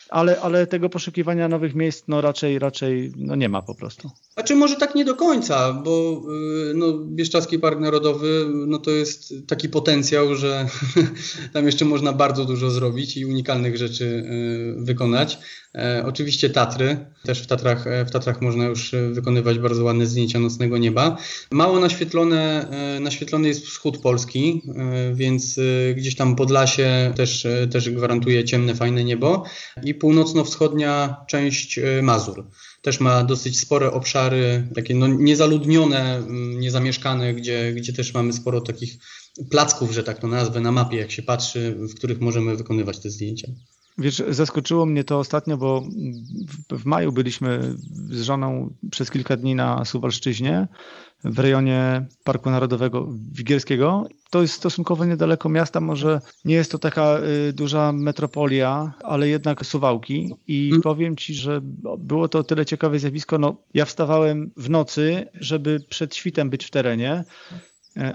ale, ale tego poszukiwania nowych miejsc no raczej, raczej no nie ma po prostu. A czy może tak nie do końca, bo y, no, Bieszczadzki Park Narodowy no, to jest taki potencjał, że tam jeszcze można bardzo dużo zrobić i unikalnych rzeczy y, wykonać. E, oczywiście Tatry, też w Tatrach, e, w Tatrach można już wykonywać bardzo ładne zdjęcia nocnego nieba. Mało naświetlone, e, naświetlony jest wschód Polski, więc gdzieś tam Podlasie też, też gwarantuje ciemne, fajne niebo i północno-wschodnia część Mazur też ma dosyć spore obszary, takie no niezaludnione, mm, niezamieszkane, gdzie, gdzie też mamy sporo takich placków, że tak to nazwę, na mapie, jak się patrzy, w których możemy wykonywać te zdjęcia. Wiesz, zaskoczyło mnie to ostatnio, bo w, w maju byliśmy z żoną przez kilka dni na Suwalszczyźnie w rejonie Parku Narodowego Wigierskiego. To jest stosunkowo niedaleko miasta, może nie jest to taka y, duża metropolia, ale jednak Suwałki i hmm. powiem Ci, że było to o tyle ciekawe zjawisko, no ja wstawałem w nocy, żeby przed świtem być w terenie,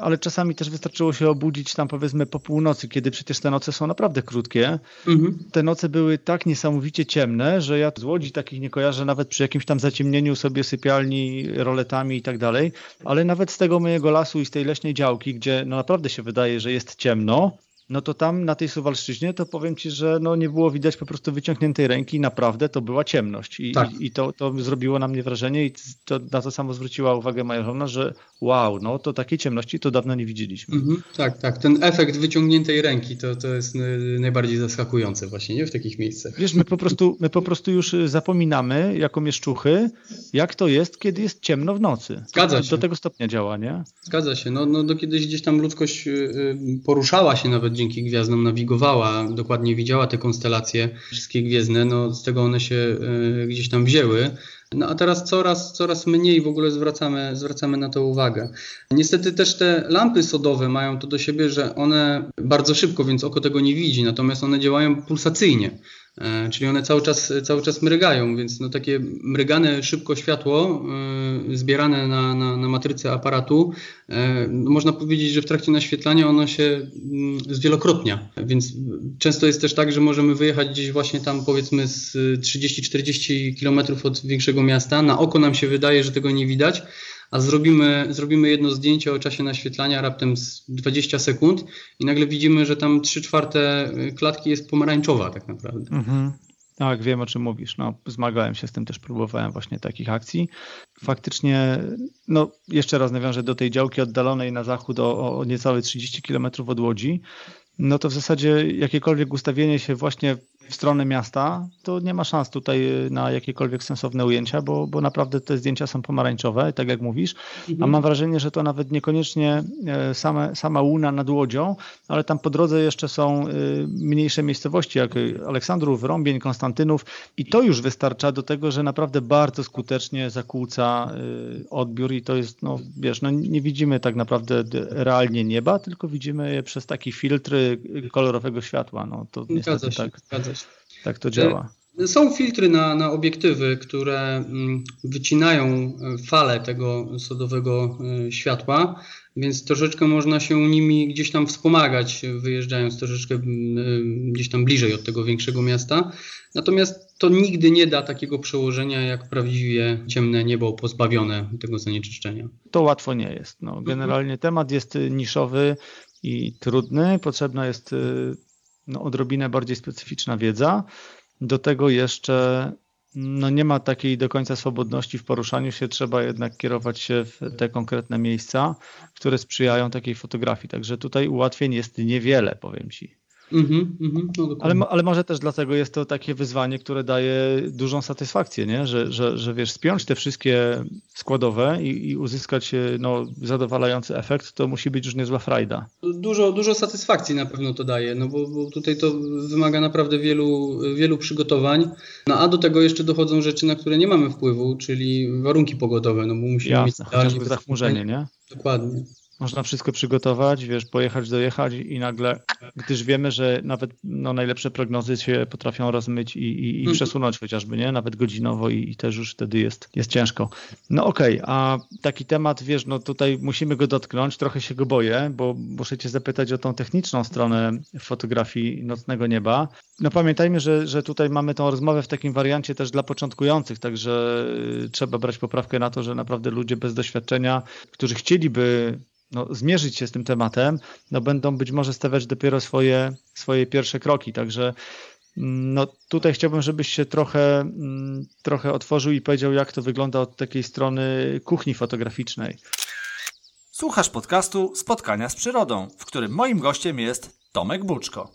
ale czasami też wystarczyło się obudzić tam powiedzmy po północy, kiedy przecież te noce są naprawdę krótkie. Mhm. Te noce były tak niesamowicie ciemne, że ja z Łodzi takich nie kojarzę nawet przy jakimś tam zaciemnieniu sobie sypialni, roletami i tak dalej, ale nawet z tego mojego lasu i z tej leśnej działki, gdzie no naprawdę się wydaje, że jest ciemno, no to tam na tej Suwalszczyźnie to powiem Ci, że no nie było widać po prostu wyciągniętej ręki, naprawdę to była ciemność i, tak. i, i to, to zrobiło na mnie wrażenie i to, na to samo zwróciła uwagę moja żona, że wow, no to takiej ciemności to dawno nie widzieliśmy. Mhm, tak, tak, ten efekt wyciągniętej ręki to, to jest najbardziej zaskakujące właśnie, nie? W takich miejscach. Wiesz, my po prostu, my po prostu już zapominamy jako mieszczuchy, jak to jest, kiedy jest ciemno w nocy. Zgadza się. Do tego stopnia działa, nie? Zgadza się, no, no do kiedyś gdzieś tam ludzkość y, y, poruszała się nawet dzięki gwiazdom nawigowała, dokładnie widziała te konstelacje wszystkie gwiezdne, no z tego one się y, gdzieś tam wzięły. No a teraz coraz, coraz mniej w ogóle zwracamy, zwracamy na to uwagę. Niestety też te lampy sodowe mają to do siebie, że one bardzo szybko, więc oko tego nie widzi, natomiast one działają pulsacyjnie. E, czyli one cały czas, cały czas mrygają, więc no takie mrygane szybko światło e, zbierane na, na, na matryce aparatu, e, no można powiedzieć, że w trakcie naświetlania ono się mm, zwielokrotnia, więc często jest też tak, że możemy wyjechać gdzieś właśnie tam powiedzmy z 30-40 km od większego miasta, na oko nam się wydaje, że tego nie widać, a zrobimy, zrobimy jedno zdjęcie o czasie naświetlania raptem z 20 sekund i nagle widzimy, że tam 3 czwarte klatki jest pomarańczowa tak naprawdę. Mhm. Tak, wiem o czym mówisz. No, zmagałem się z tym, też próbowałem właśnie takich akcji. Faktycznie, no jeszcze raz nawiążę do tej działki oddalonej na zachód o, o niecałe 30 km od Łodzi no to w zasadzie jakiekolwiek ustawienie się właśnie w stronę miasta, to nie ma szans tutaj y, na jakiekolwiek sensowne ujęcia, bo, bo naprawdę te zdjęcia są pomarańczowe, tak jak mówisz, a mhm. mam wrażenie, że to nawet niekoniecznie e, same, sama łuna nad Łodzią, ale tam po drodze jeszcze są y, mniejsze miejscowości, jak Aleksandrów, Rąbień, Konstantynów i to już wystarcza do tego, że naprawdę bardzo skutecznie zakłóca y, odbiór i to jest, no wiesz, no nie widzimy tak naprawdę realnie nieba, tylko widzimy je przez taki filtr kolorowego światła. No to niestety się, tak, to działa. E, są filtry na, na obiektywy, które mm, wycinają e, falę tego sodowego e, światła, więc troszeczkę można się nimi gdzieś tam wspomagać, wyjeżdżając troszeczkę mm, gdzieś tam bliżej od tego większego miasta. Natomiast to nigdy nie da takiego przełożenia jak prawdziwie ciemne niebo pozbawione tego zanieczyszczenia. To łatwo nie jest. No, generalnie temat jest niszowy i trudny. Potrzebna jest no, odrobinę bardziej specyficzna wiedza. Do tego jeszcze no, nie ma takiej do końca swobodności w poruszaniu się, trzeba jednak kierować się w te konkretne miejsca, które sprzyjają takiej fotografii. Także tutaj ułatwień jest niewiele, powiem Ci. Mm-hmm, mm-hmm, no ale, ale, może też dlatego jest to takie wyzwanie, które daje dużą satysfakcję, nie? Że, że, że wiesz, spiąć te wszystkie składowe i, i uzyskać no, zadowalający efekt, to musi być już niezła frajda. Dużo, dużo satysfakcji na pewno to daje, no bo, bo tutaj to wymaga naprawdę wielu, wielu przygotowań. No a do tego jeszcze dochodzą rzeczy, na które nie mamy wpływu, czyli warunki pogodowe, no bo musimy Jasne, mieć chociażby zachmurzenie, nie? Dokładnie można wszystko przygotować, wiesz, pojechać, dojechać i nagle, gdyż wiemy, że nawet no, najlepsze prognozy się potrafią rozmyć i, i, i mhm. przesunąć chociażby, nie? Nawet godzinowo i, i, też już wtedy jest, jest ciężko. No okej, okay, a taki temat, wiesz, no tutaj musimy go dotknąć, trochę się go boję, bo muszę cię zapytać o tą techniczną stronę fotografii nocnego nieba. No pamiętajmy, że, że tutaj mamy tą rozmowę w takim wariancie też dla początkujących, także trzeba brać poprawkę na to, że naprawdę ludzie bez doświadczenia, którzy chcieliby no, zmierzyć się z tym tematem, no, będą być może stawiać dopiero swoje, swoje pierwsze kroki. Także mm, no, tutaj chciałbym, żebyś się trochę, mm, trochę otworzył i powiedział, jak to wygląda od takiej strony kuchni fotograficznej. Słuchasz podcastu Spotkania z Przyrodą, w którym moim gościem jest Tomek Buczko.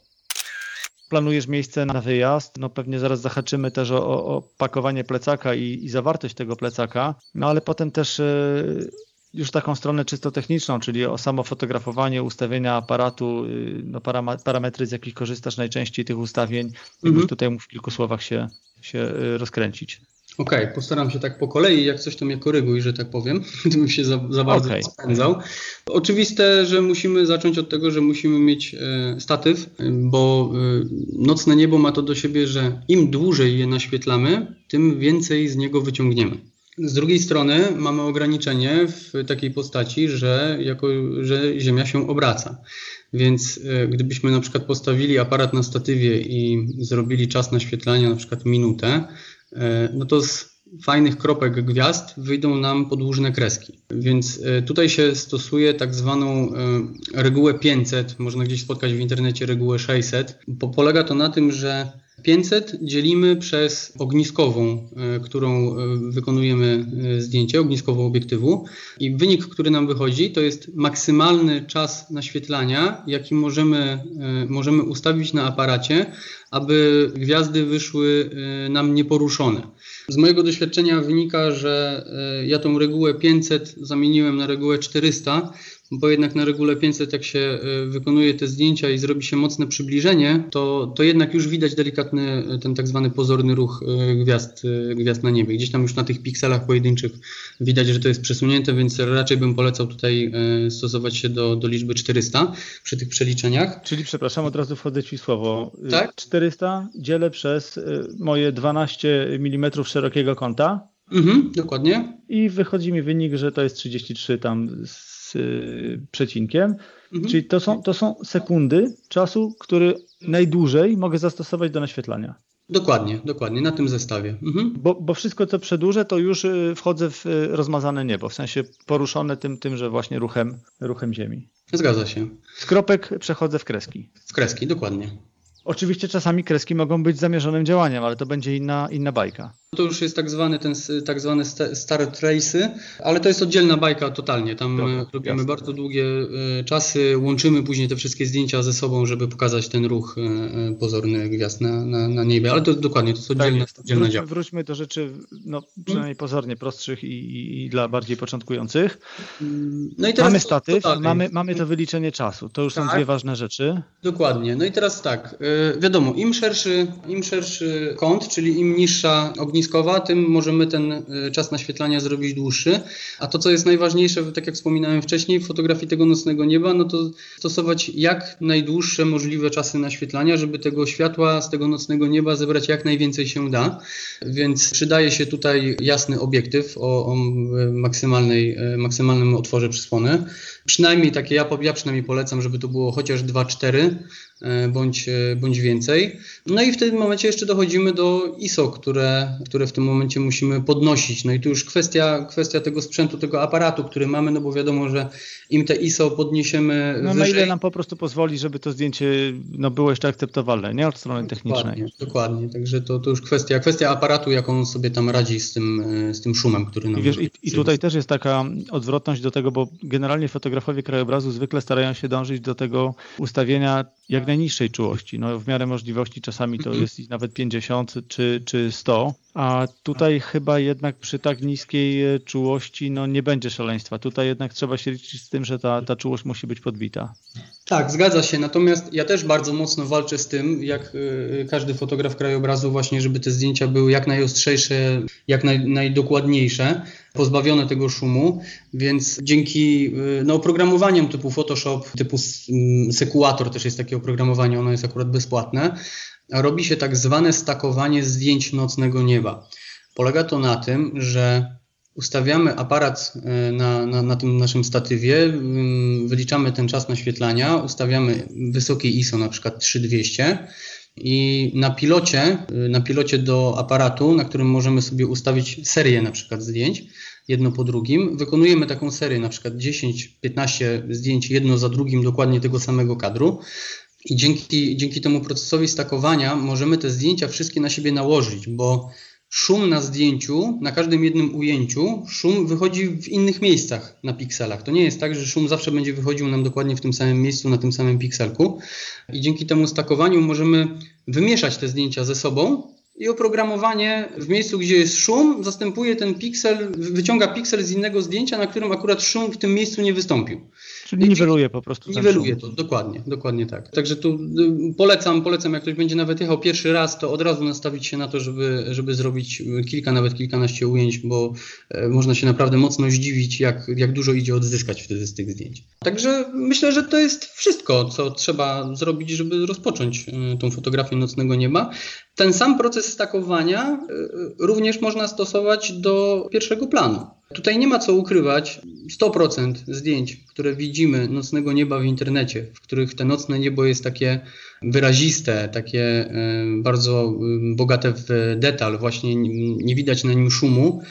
Planujesz miejsce na wyjazd, no pewnie zaraz zahaczymy też o, o pakowanie plecaka i, i, zawartość tego plecaka, no ale potem też yy, już taką stronę czysto techniczną, czyli o samo fotografowanie, ustawienia aparatu, y, no parametry, z jakich korzystasz najczęściej tych ustawień. Mhm. tutaj mógł w kilku słowach się, się y, rozkręcić. Okej, okay, postaram się tak po kolei, jak coś to mnie koryguj, że tak powiem, gdybym się za, za bardzo okay. spędzał. Oczywiste, że musimy zacząć od tego, że musimy mieć e, statyw, bo nocne niebo ma to do siebie, że im dłużej je naświetlamy, tym więcej z niego wyciągniemy. Z drugiej strony mamy ograniczenie w takiej postaci, że, jako, że Ziemia się obraca. Więc e, gdybyśmy na przykład postawili aparat na statywie i zrobili czas naświetlania na przykład minutę, e, no to z fajnych kropek gwiazd wyjdą nam podłużne kreski. Więc e, tutaj się stosuje tak zwaną regułę 500, można gdzieś spotkać w internecie regułę 600. Polega to na tym, że 500 dzielimy przez ogniskową, e, którą e, wykonujemy e, zdjęcie, ogniskową obiektywu i wynik, który nam wychodzi, to jest maksymalny czas naświetlania, jaki możemy, możemy ustawić na aparacie, aby gwiazdy wyszły nam nieporuszone. Z mojego doświadczenia wynika, że ja tą regułę 500 zamieniłem na regułę 400, bo jednak na regule 500 jak się e, wykonuje te zdjęcia i zrobi się mocne przybliżenie, to, to jednak już widać delikatny e, ten tak zwany pozorny ruch e, gwiazd, gwiazd na niebie. Gdzieś tam już na tych pikselach pojedynczych widać, że to jest przesunięte, więc raczej bym polecał tutaj stosować się do, do liczby 400 przy tych przeliczeniach. Czyli przepraszam, od razu wchodzę Ci słowo. Tak? 400 dzielę przez moje 12 mm szerokiego kąta. Mhm, dokładnie. I wychodzi mi wynik, że to jest 33 tam z y, przecinkiem. Mhm. Czyli to są, to są sekundy czasu, który najdłużej mogę zastosować do naświetlania. Dokładnie, dokładnie, na tym zestawie. Mhm. Bo, bo wszystko, co przedłużę, to już y, wchodzę w y, rozmazane niebo, w sensie poruszone tym, tymże właśnie ruchem, ruchem Ziemi. Zgadza się. Z kropek przechodzę w kreski. W kreski, dokładnie. Oczywiście czasami kreski mogą być zamierzonym działaniem, ale to będzie inna, inna bajka. To już jest tak zwany ten tak zwany stare trace'y, ale to jest oddzielna bajka totalnie. Tam Dobra, robimy jasne. bardzo długie e, czasy, łączymy później te wszystkie zdjęcia ze sobą, żeby pokazać ten ruch e, e, pozorny gwiazd na, na, na niebie, ale to dokładnie, to jest oddzielna, tak oddzielna wróćmy, działka. Wróćmy do rzeczy, no, przynajmniej pozornie prostszych i, i, dla bardziej początkujących. No i teraz mamy statyw, mamy, mamy to wyliczenie czasu. To już tak. są dwie ważne rzeczy. Dokładnie. No i teraz tak, wiadomo, im szerszy, im szerszy kąt, czyli im niższa ogniska ogniskowa, tym możemy ten e, czas naświetlania zrobić dłuższy. A to, co jest najważniejsze, tak jak wspominałem wcześniej, w fotografii tego nocnego nieba, no to stosować jak najdłuższe możliwe czasy naświetlania, żeby tego światła z tego nocnego nieba zebrać jak najwięcej się da. Więc przydaje się tutaj jasny obiektyw o, o maksymalnej, e, maksymalnym otworze przysłony. Przynajmniej takie, ja, ja przynajmniej polecam, żeby to było chociaż 2-4 e, bądź, e, bądź więcej. No i w tym momencie jeszcze dochodzimy do ISO, które, które w tym momencie musimy podnosić. No i tu już kwestia, kwestia tego sprzętu, tego aparatu, który mamy, no bo wiadomo, że im te ISO podniesiemy No wyżej, na ile nam po prostu pozwoli, żeby to zdjęcie no, było jeszcze akceptowalne, nie? Od strony technicznej. Dokładnie, dokładnie. także to, to już kwestia, kwestia aparatu, jak on sobie tam radzi z tym, e, z tym szumem, który nam... I, wiesz, i, i tutaj też jest taka odwrotność do tego, bo generalnie fotografia fotografowie krajobrazu zwykle starają się dążyć do tego ustawienia jak najniższej czułości. No, w miarę możliwości czasami to jest nawet 50 czy, czy 100, a tutaj chyba jednak przy tak niskiej e, czułości no, nie będzie szaleństwa. Tutaj jednak trzeba się liczyć z tym, że ta, ta czułość musi być podbita. Tak, zgadza się. Natomiast ja też bardzo mocno walczę z tym, jak e, każdy fotograf krajobrazu, właśnie, żeby te zdjęcia były jak najostrzejsze, jak naj, najdokładniejsze pozbawione tego szumu, więc dzięki y, no, oprogramowaniom typu Photoshop, typu Sequator też jest takie oprogramowanie, ono jest akurat bezpłatne, robi się tak zwane stakowanie zdjęć nocnego nieba. Polega to na tym, że ustawiamy aparat y, na, na, na, tym naszym statywie, mm, wyliczamy ten czas naświetlania, ustawiamy wysokie ISO, na przykład 3200 i na pilocie, y, na pilocie do aparatu, na którym możemy sobie ustawić serię na przykład zdjęć, jedno po drugim. Wykonujemy taką serię, na przykład 10-15 zdjęć jedno za drugim dokładnie tego samego kadru. I dzięki, dzięki temu procesowi stakowania możemy te zdjęcia wszystkie na siebie nałożyć, bo szum na zdjęciu, na każdym jednym ujęciu, szum wychodzi w innych miejscach na pikselach. To nie jest tak, że szum zawsze będzie wychodził nam dokładnie w tym samym miejscu, na tym samym pikselku. I dzięki temu stakowaniu możemy wymieszać te zdjęcia ze sobą i oprogramowanie w miejscu, gdzie jest szum, zastępuje ten piksel, wyciąga piksel z innego zdjęcia, na którym akurat szum w tym miejscu nie wystąpił. Czyli niweluje po prostu. Niweluje to, dokładnie, dokładnie tak. Także tu y, polecam, polecam, jak ktoś będzie nawet jechał pierwszy raz, to od razu nastawić się na to, żeby, żeby zrobić kilka, nawet kilkanaście ujęć, bo e, można się naprawdę mocno zdziwić, jak, jak dużo idzie odzyskać wtedy z tych zdjęć. Także myślę, że to jest wszystko, co trzeba zrobić, żeby rozpocząć tą fotografię nocnego nieba. Ten sam proces stakowania również można stosować do pierwszego planu. Tutaj nie ma co ukrywać. 100% zdjęć, które widzimy nocnego nieba w internecie, w których to nocne niebo jest takie wyraziste, takie e, bardzo e, bogate w detal, właśnie nie widać na nim szumu,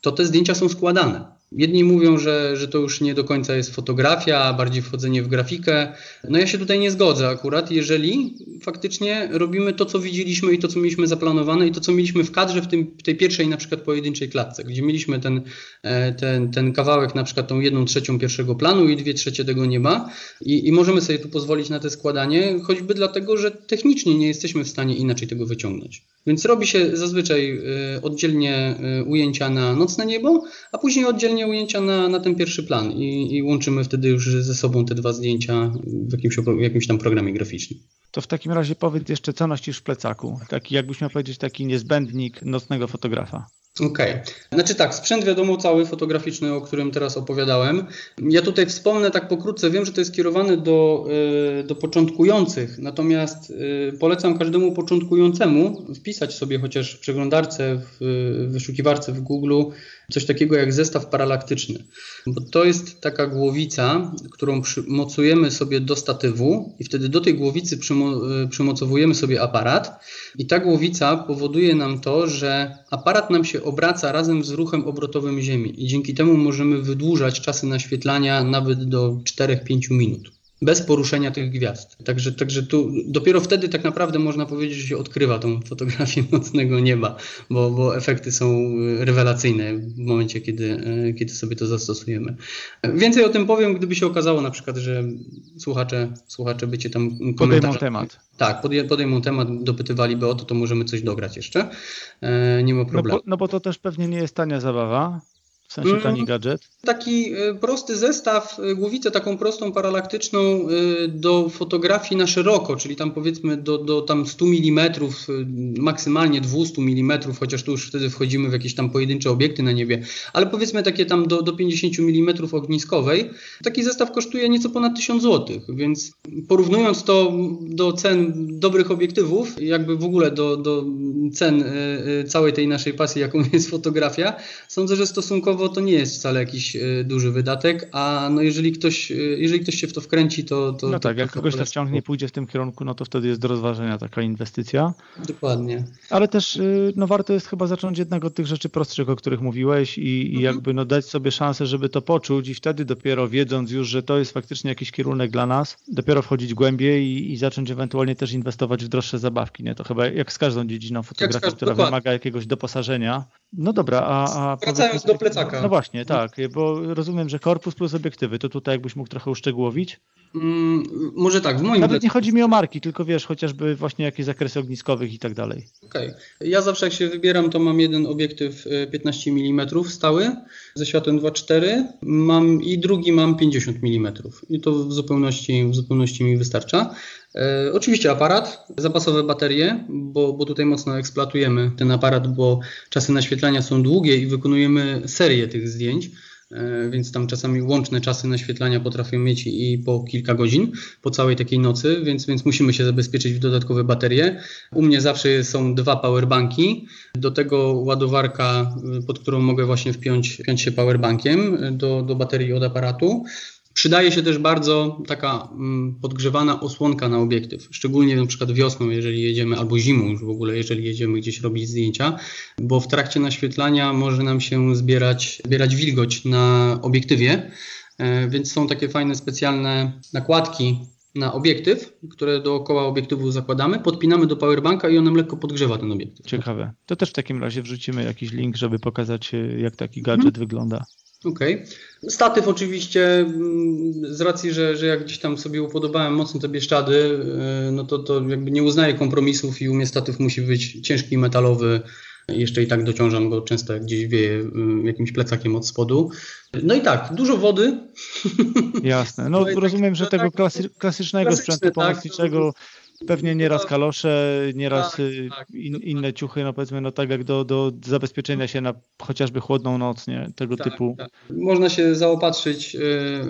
to te zdjęcia są składane. Jedni mówią, że, że to już nie do końca jest fotografia, a bardziej wchodzenie w grafikę. No ja się tutaj nie zgodzę akurat, jeżeli faktycznie robimy to, co widzieliśmy i to, co mieliśmy zaplanowane i to, co mieliśmy w kadrze w, tym, w tej pierwszej na przykład pojedynczej klatce, gdzie mieliśmy ten, e, ten, ten kawałek, na przykład tą jedną trzecią pierwszego planu i dwie trzecie tego nieba i, i możemy sobie tu pozwolić na te składanie, choćby dlatego, że technicznie nie jesteśmy w stanie inaczej tego wyciągnąć. Więc robi się zazwyczaj e, oddzielnie e, ujęcia na nocne niebo, a później oddzielnie ujęcia na, na ten pierwszy plan i, i łączymy wtedy już ze sobą te dwa zdjęcia w jakimś, jakimś tam programie graficznym. To w takim razie powiedz jeszcze, co nosisz w plecaku? Taki, jakbyś miał powiedzieć, taki niezbędnik nocnego fotografa. Okej. Okay. Znaczy tak, sprzęt wiadomo cały fotograficzny, o którym teraz opowiadałem. Ja tutaj wspomnę tak pokrótce, wiem, że to jest skierowane do, e, do początkujących, natomiast e, polecam każdemu początkującemu wpisać sobie chociaż w przeglądarce, w wyszukiwarce w Google coś takiego jak zestaw paralaktyczny. Bo to jest taka głowica, którą przymocujemy sobie do statywu i wtedy do tej głowicy przymo e, przymocowujemy sobie aparat i ta głowica powoduje nam to, że aparat nam się obraca razem z ruchem obrotowym Ziemi i dzięki temu możemy wydłużać czasy naświetlania nawet do 4-5 minut. Bez poruszenia tych gwiazd. Także, także tu dopiero wtedy tak naprawdę można powiedzieć, że się odkrywa tą fotografię nocnego nieba, bo, bo efekty są rewelacyjne w momencie, kiedy, kiedy sobie to zastosujemy. Więcej o tym powiem, gdyby się okazało na przykład, że słuchacze, słuchacze by cię tam podejmą temat. Tak, podejmą temat, dopytywaliby o to, to możemy coś dograć jeszcze. E, nie ma problemu. No bo, no bo to też pewnie nie jest tania zabawa. W sensie tani mm, gadżet? Taki e, prosty zestaw, e, głowicę taką prostą, paralaktyczną e, do fotografii na szeroko, czyli tam powiedzmy do, do tam 100 mm, maksymalnie 200 mm, chociaż tu już wtedy wchodzimy w jakieś tam pojedyncze obiekty na niebie, ale powiedzmy takie tam do, do 50 mm ogniskowej. Taki zestaw kosztuje nieco ponad 1000 zł, więc porównując to do cen dobrych obiektywów, jakby w ogóle do, do cen całej tej naszej pasji, jaką jest fotografia, sądzę, że stosunkowo to nie jest wcale jakiś e, duży wydatek, a no jeżeli ktoś, e, jeżeli ktoś się w to wkręci, to... to no tak, to, jak kogoś to wciągnie, pójdzie w tym kierunku, no to wtedy jest do rozważenia taka inwestycja. Dokładnie. Ale też e, no warto jest chyba zacząć jednak od tych rzeczy prostszych, o których mówiłeś i, mhm. i jakby no dać sobie szansę, żeby to poczuć i wtedy dopiero wiedząc już, że to jest faktycznie jakiś kierunek dla nas, dopiero wchodzić głębiej i, i zacząć ewentualnie też inwestować w droższe zabawki, nie? To chyba jak z każdą dziedziną fotografii, która dokładnie. wymaga jakiegoś doposażenia. No dobra, a... a Wracając do plecaka. No właśnie, tak, bo rozumiem, że korpus plus obiektywy, to tutaj jakbyś mógł trochę uszczegółowić? Mm, może tak, w moim Nawet nie chodzi mi o marki, tylko wiesz, chociażby właśnie jakieś zakresy ogniskowych i tak dalej. Okej. Okay. Ja zawsze jak się wybieram, to mam jeden obiektyw 15 y, mm stały ze światłem 2.4 mam i drugi mam 50 mm i to w zupełności, w zupełności mi wystarcza. E, oczywiście aparat, zapasowe baterie, bo, bo tutaj mocno eksploatujemy ten aparat, bo czasy naświetlania są długie i wykonujemy serię tych zdjęć. E, więc tam czasami łączne czasy naświetlania potrafią mieć i po kilka godzin po całej takiej nocy, więc, więc musimy się zabezpieczyć w dodatkowe baterie. U mnie zawsze są dwa powerbanki, do tego ładowarka, pod którą mogę właśnie wpiąć, wpiąć się powerbankiem do, do baterii od aparatu. Przydaje się też bardzo taka mm, podgrzewana osłonka na obiektyw, szczególnie na przykład wiosną, jeżeli jedziemy, albo zimą już w ogóle, jeżeli jedziemy gdzieś robić zdjęcia, bo w trakcie naświetlania może nam się zbierać, zbierać wilgoć na obiektywie, e, więc są takie fajne specjalne nakładki na obiektyw, które dookoła obiektywu zakładamy, podpinamy do powerbanka i on lekko podgrzewa ten obiektyw. Ciekawe. To też w takim razie wrzucimy jakiś link, żeby pokazać e, jak taki gadżet hmm. wygląda. Okej. Okay. Statyw oczywiście, mm, z racji, że, że jak gdzieś tam sobie upodobałem mocno te bieszczady, y, no to, to jakby nie uznaję kompromisów i u mnie statyw musi być ciężki, metalowy. Jeszcze i tak dociążam go często jak gdzieś wieje y, jakimś plecakiem od spodu. No i tak, dużo wody. Jasne. No, no rozumiem, że tego klasy, klasycznego sprzętu tak, pomocniczego tak, Pewnie nieraz kalosze, nieraz tak, y, tak, in, inne ciuchy, no powiedzmy, no tak jak do, do zabezpieczenia się na chociażby chłodną noc, nie? Tego tak, typu. Tak. Można się zaopatrzyć y,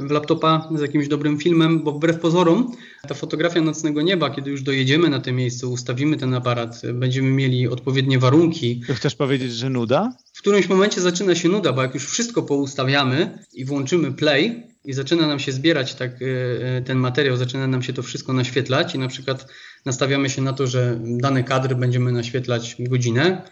w laptopa z jakimś dobrym filmem, bo wbrew pozorom ta fotografia nocnego nieba, kiedy już dojedziemy na to miejsce, ustawimy ten aparat, będziemy mieli odpowiednie warunki. To chcesz powiedzieć, że nuda? W którymś momencie zaczyna się nuda, bo jak już wszystko poustawiamy i włączymy play, i zaczyna nam się zbierać tak, e, e, ten materiał, zaczyna nam się to wszystko naświetlać i na przykład nastawiamy się na to, że dany kadr będziemy naświetlać godzinę,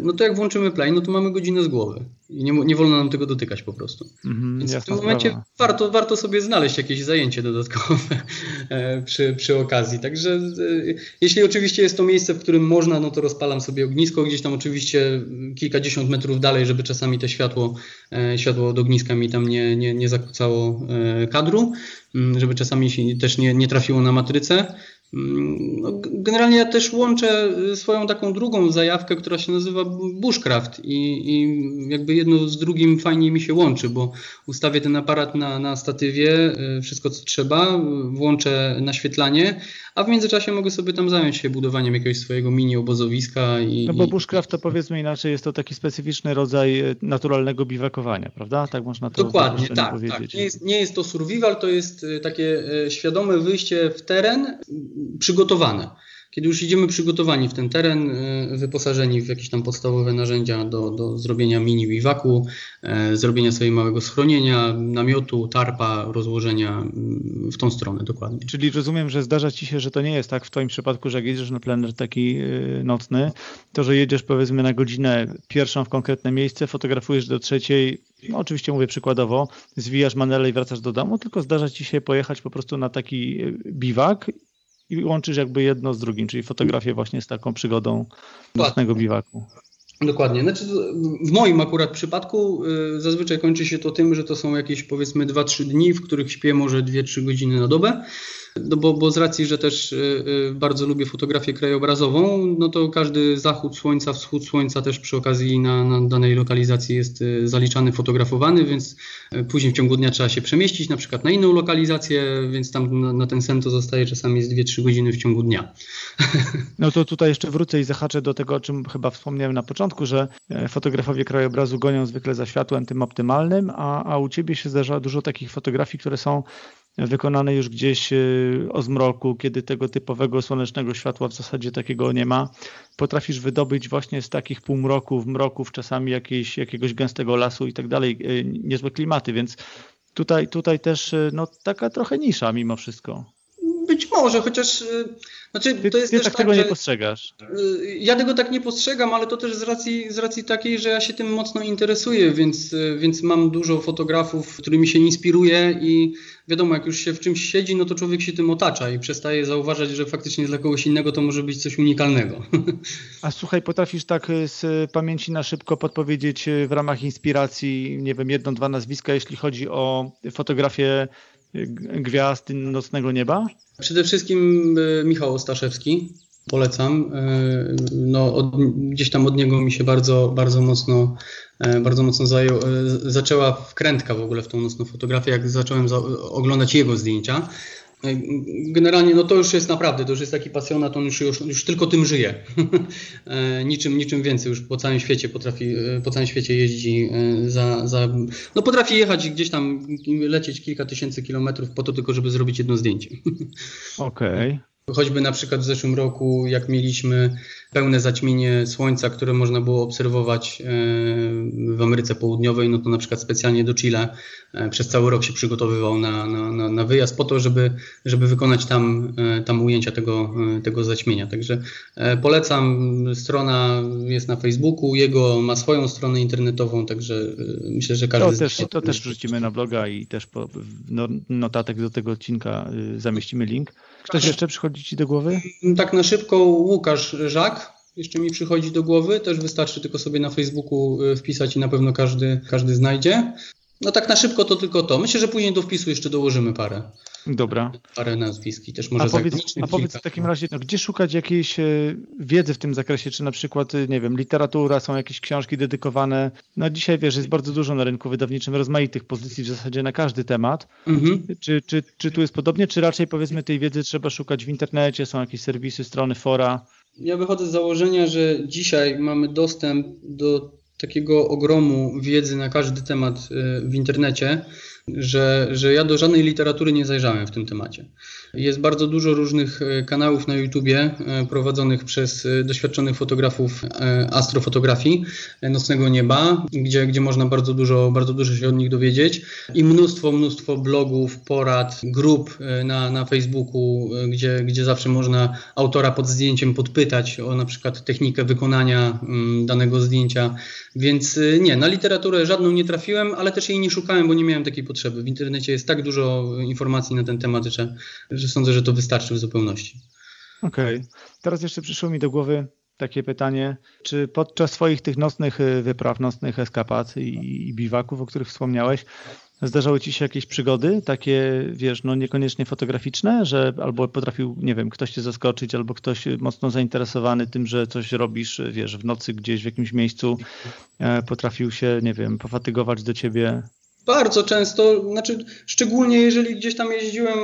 no to jak włączymy play, no to mamy godzinę z głowy i nie, nie wolno nam tego dotykać po prostu. Mm, Więc w tym momencie warto, warto sobie znaleźć jakieś zajęcie dodatkowe e, przy, przy okazji. Także e, jeśli oczywiście jest to miejsce, w którym można, no to rozpalam sobie ognisko, gdzieś tam oczywiście kilkadziesiąt metrów dalej, żeby czasami to światło, światło od ogniska mi tam nie, nie, nie zakłócało kadru, mm, żeby czasami się też nie, nie trafiło na matrycę. No, generalnie ja też łączę y, swoją taką drugą zajawkę, która się nazywa bushcraft i, i jakby jedno z drugim fajnie mi się łączy, bo ustawię ten aparat na, na statywie, y, wszystko co trzeba, włączę naświetlanie, a w międzyczasie mogę sobie tam zająć się budowaniem jakiegoś swojego mini obozowiska. I, no bo bushcraft to powiedzmy inaczej, jest to taki specyficzny rodzaj naturalnego biwakowania, prawda? Tak można to Dokładnie, tak, tak. Nie jest, nie jest to survival, to jest takie świadome wyjście w teren przygotowane kiedy już idziemy przygotowani w ten teren, e, wyposażeni w jakieś tam podstawowe narzędzia do, do zrobienia mini biwaku, e, zrobienia sobie małego schronienia, namiotu, tarpa, rozłożenia mm, w tą stronę dokładnie. Czyli rozumiem, że zdarza Ci się, że to nie jest tak w Twoim przypadku, że jak jedziesz na plener taki e, nocny, to że jedziesz powiedzmy na godzinę pierwszą w konkretne miejsce, fotografujesz do trzeciej, no oczywiście mówię przykładowo, zwijasz manele i wracasz do domu, tylko zdarza ci się pojechać po prostu na taki biwak i łączysz jakby jedno z drugim, czyli fotografię właśnie z taką przygodą nocnego biwaku. Dokładnie. Znaczy, w moim akurat przypadku y, zazwyczaj kończy się to tym, że to są jakieś powiedzmy 2-3 dni, w których śpię może 2-3 godziny na dobę. No bo, bo z racji, że też y, y, bardzo lubię fotografię krajobrazową, no to każdy zachód słońca, wschód słońca też przy okazji na, na danej lokalizacji jest y, zaliczany, fotografowany, więc później w ciągu dnia trzeba się przemieścić na przykład na inną lokalizację, więc tam na, na ten sen to zostaje czasami z 2-3 godziny w ciągu dnia. No to tutaj jeszcze wrócę i zahaczę do tego, o czym chyba wspomniałem na początku, że e, fotografowie krajobrazu gonią zwykle za światłem tym optymalnym, a, a u Ciebie się zdarza dużo takich fotografii, które są wykonane już gdzieś y, o zmroku, kiedy tego typowego słonecznego światła w zasadzie takiego nie ma. Potrafisz wydobyć właśnie z takich półmroków, mroków, czasami jakiejś, jakiegoś gęstego lasu i tak dalej, y, niezłe klimaty, więc tutaj, tutaj też y, no, taka trochę nisza mimo wszystko. Być może, chociaż znaczy, ty, to jest ty też tak, tego nie postrzegasz. Ja tego tak nie postrzegam, ale to też z racji, z racji takiej, że ja się tym mocno interesuję, więc, więc mam dużo fotografów, którymi się inspiruję i wiadomo, jak już się w czymś siedzi, no to człowiek się tym otacza i przestaje zauważać, że faktycznie dla kogoś innego to może być coś unikalnego. A słuchaj, potrafisz tak y, z pamięci na szybko podpowiedzieć y, w ramach inspiracji, nie wiem, jedno, dwa nazwiska, jeśli chodzi o fotografię y, gwiazd nocnego nieba? Przede wszystkim Michał Ostaszewski. Polecam. No, od, gdzieś tam od niego mi się bardzo, bardzo mocno E, bardzo mocno zajął, e, zaczęła wkrętka w ogóle w tą nocną fotografię, jak zacząłem za, oglądać jego zdjęcia. E, generalnie no to już jest naprawdę, to już jest taki pasjonat, on już, już, już tylko tym żyje. niczym, niczym więcej, już po całym świecie potrafi, po całym świecie jeździ za, za, no potrafi jechać gdzieś tam, lecieć kilka tysięcy kilometrów po to tylko, żeby zrobić jedno zdjęcie. Okej. Okay. Choćby na przykład w zeszłym roku, jak mieliśmy pełne zaćmienie słońca, które można było obserwować e, w Ameryce Południowej, no to na przykład specjalnie do Chile e, przez cały rok się przygotowywał na, na, na wyjazd po to, żeby, żeby wykonać tam, e, tam ujęcia tego, tego zaćmienia. Także polecam, strona jest na Facebooku, jego ma swoją stronę internetową, także myślę, że każdy... To też, to też wrzucimy na bloga i też po, no, notatek do tego odcinka zamieścimy link. Ktoś jeszcze przychodzi Ci do głowy? Tak na szybko Łukasz Żak jeszcze mi przychodzi do głowy. Też wystarczy tylko sobie na Facebooku y, wpisać i na pewno każdy, każdy znajdzie. No tak na szybko to tylko to. Myślę, że później do wpisu jeszcze dołożymy parę. Dobra. Parę nazwisk i też może A powiedz, a powiedz w takim razie, no, gdzie szukać jakiejś e, wiedzy w tym zakresie? Czy na przykład, e, nie wiem, literatura, są jakieś książki dedykowane? No dzisiaj wiesz, jest bardzo dużo na rynku wydawniczym rozmaitych pozycji w zasadzie na każdy temat. Mhm. Czy, czy, czy tu jest podobnie, czy raczej powiedzmy tej wiedzy trzeba szukać w internecie, są jakieś serwisy, strony, fora? Ja wychodzę z założenia, że dzisiaj mamy dostęp do takiego ogromu wiedzy na każdy temat e, w internecie, że, że ja do żadnej literatury nie zajrzałem w tym temacie. Jest bardzo dużo różnych e, kanałów na YouTubie e, prowadzonych przez e, doświadczonych fotografów astrofotografii nocnego nieba, gdzie, gdzie można bardzo dużo, bardzo dużo się od nich dowiedzieć i mnóstwo, mnóstwo blogów, porad, grup na, na Facebooku, gdzie, gdzie zawsze można autora pod zdjęciem podpytać o na przykład technikę wykonania mm, danego zdjęcia. Więc nie, na literaturę żadną nie trafiłem, ale też jej nie szukałem, bo nie miałem takiej potrzeby. W internecie jest tak dużo informacji na ten temat, że, że sądzę, że to wystarczy w zupełności. Okej. Okay. Teraz jeszcze przyszło mi do głowy takie pytanie, czy podczas swoich tych nocnych y, wypraw, nocnych eskapad i, i biwaków, o których wspomniałeś, zdarzały ci się jakieś przygody, takie, wiesz, no niekoniecznie fotograficzne, że albo potrafił, nie wiem, ktoś cię zaskoczyć, albo ktoś mocno zainteresowany tym, że coś robisz, wiesz, w nocy gdzieś w jakimś miejscu, e, potrafił się, nie wiem, pofatygować do ciebie bardzo często, znaczy szczególnie jeżeli gdzieś tam jeździłem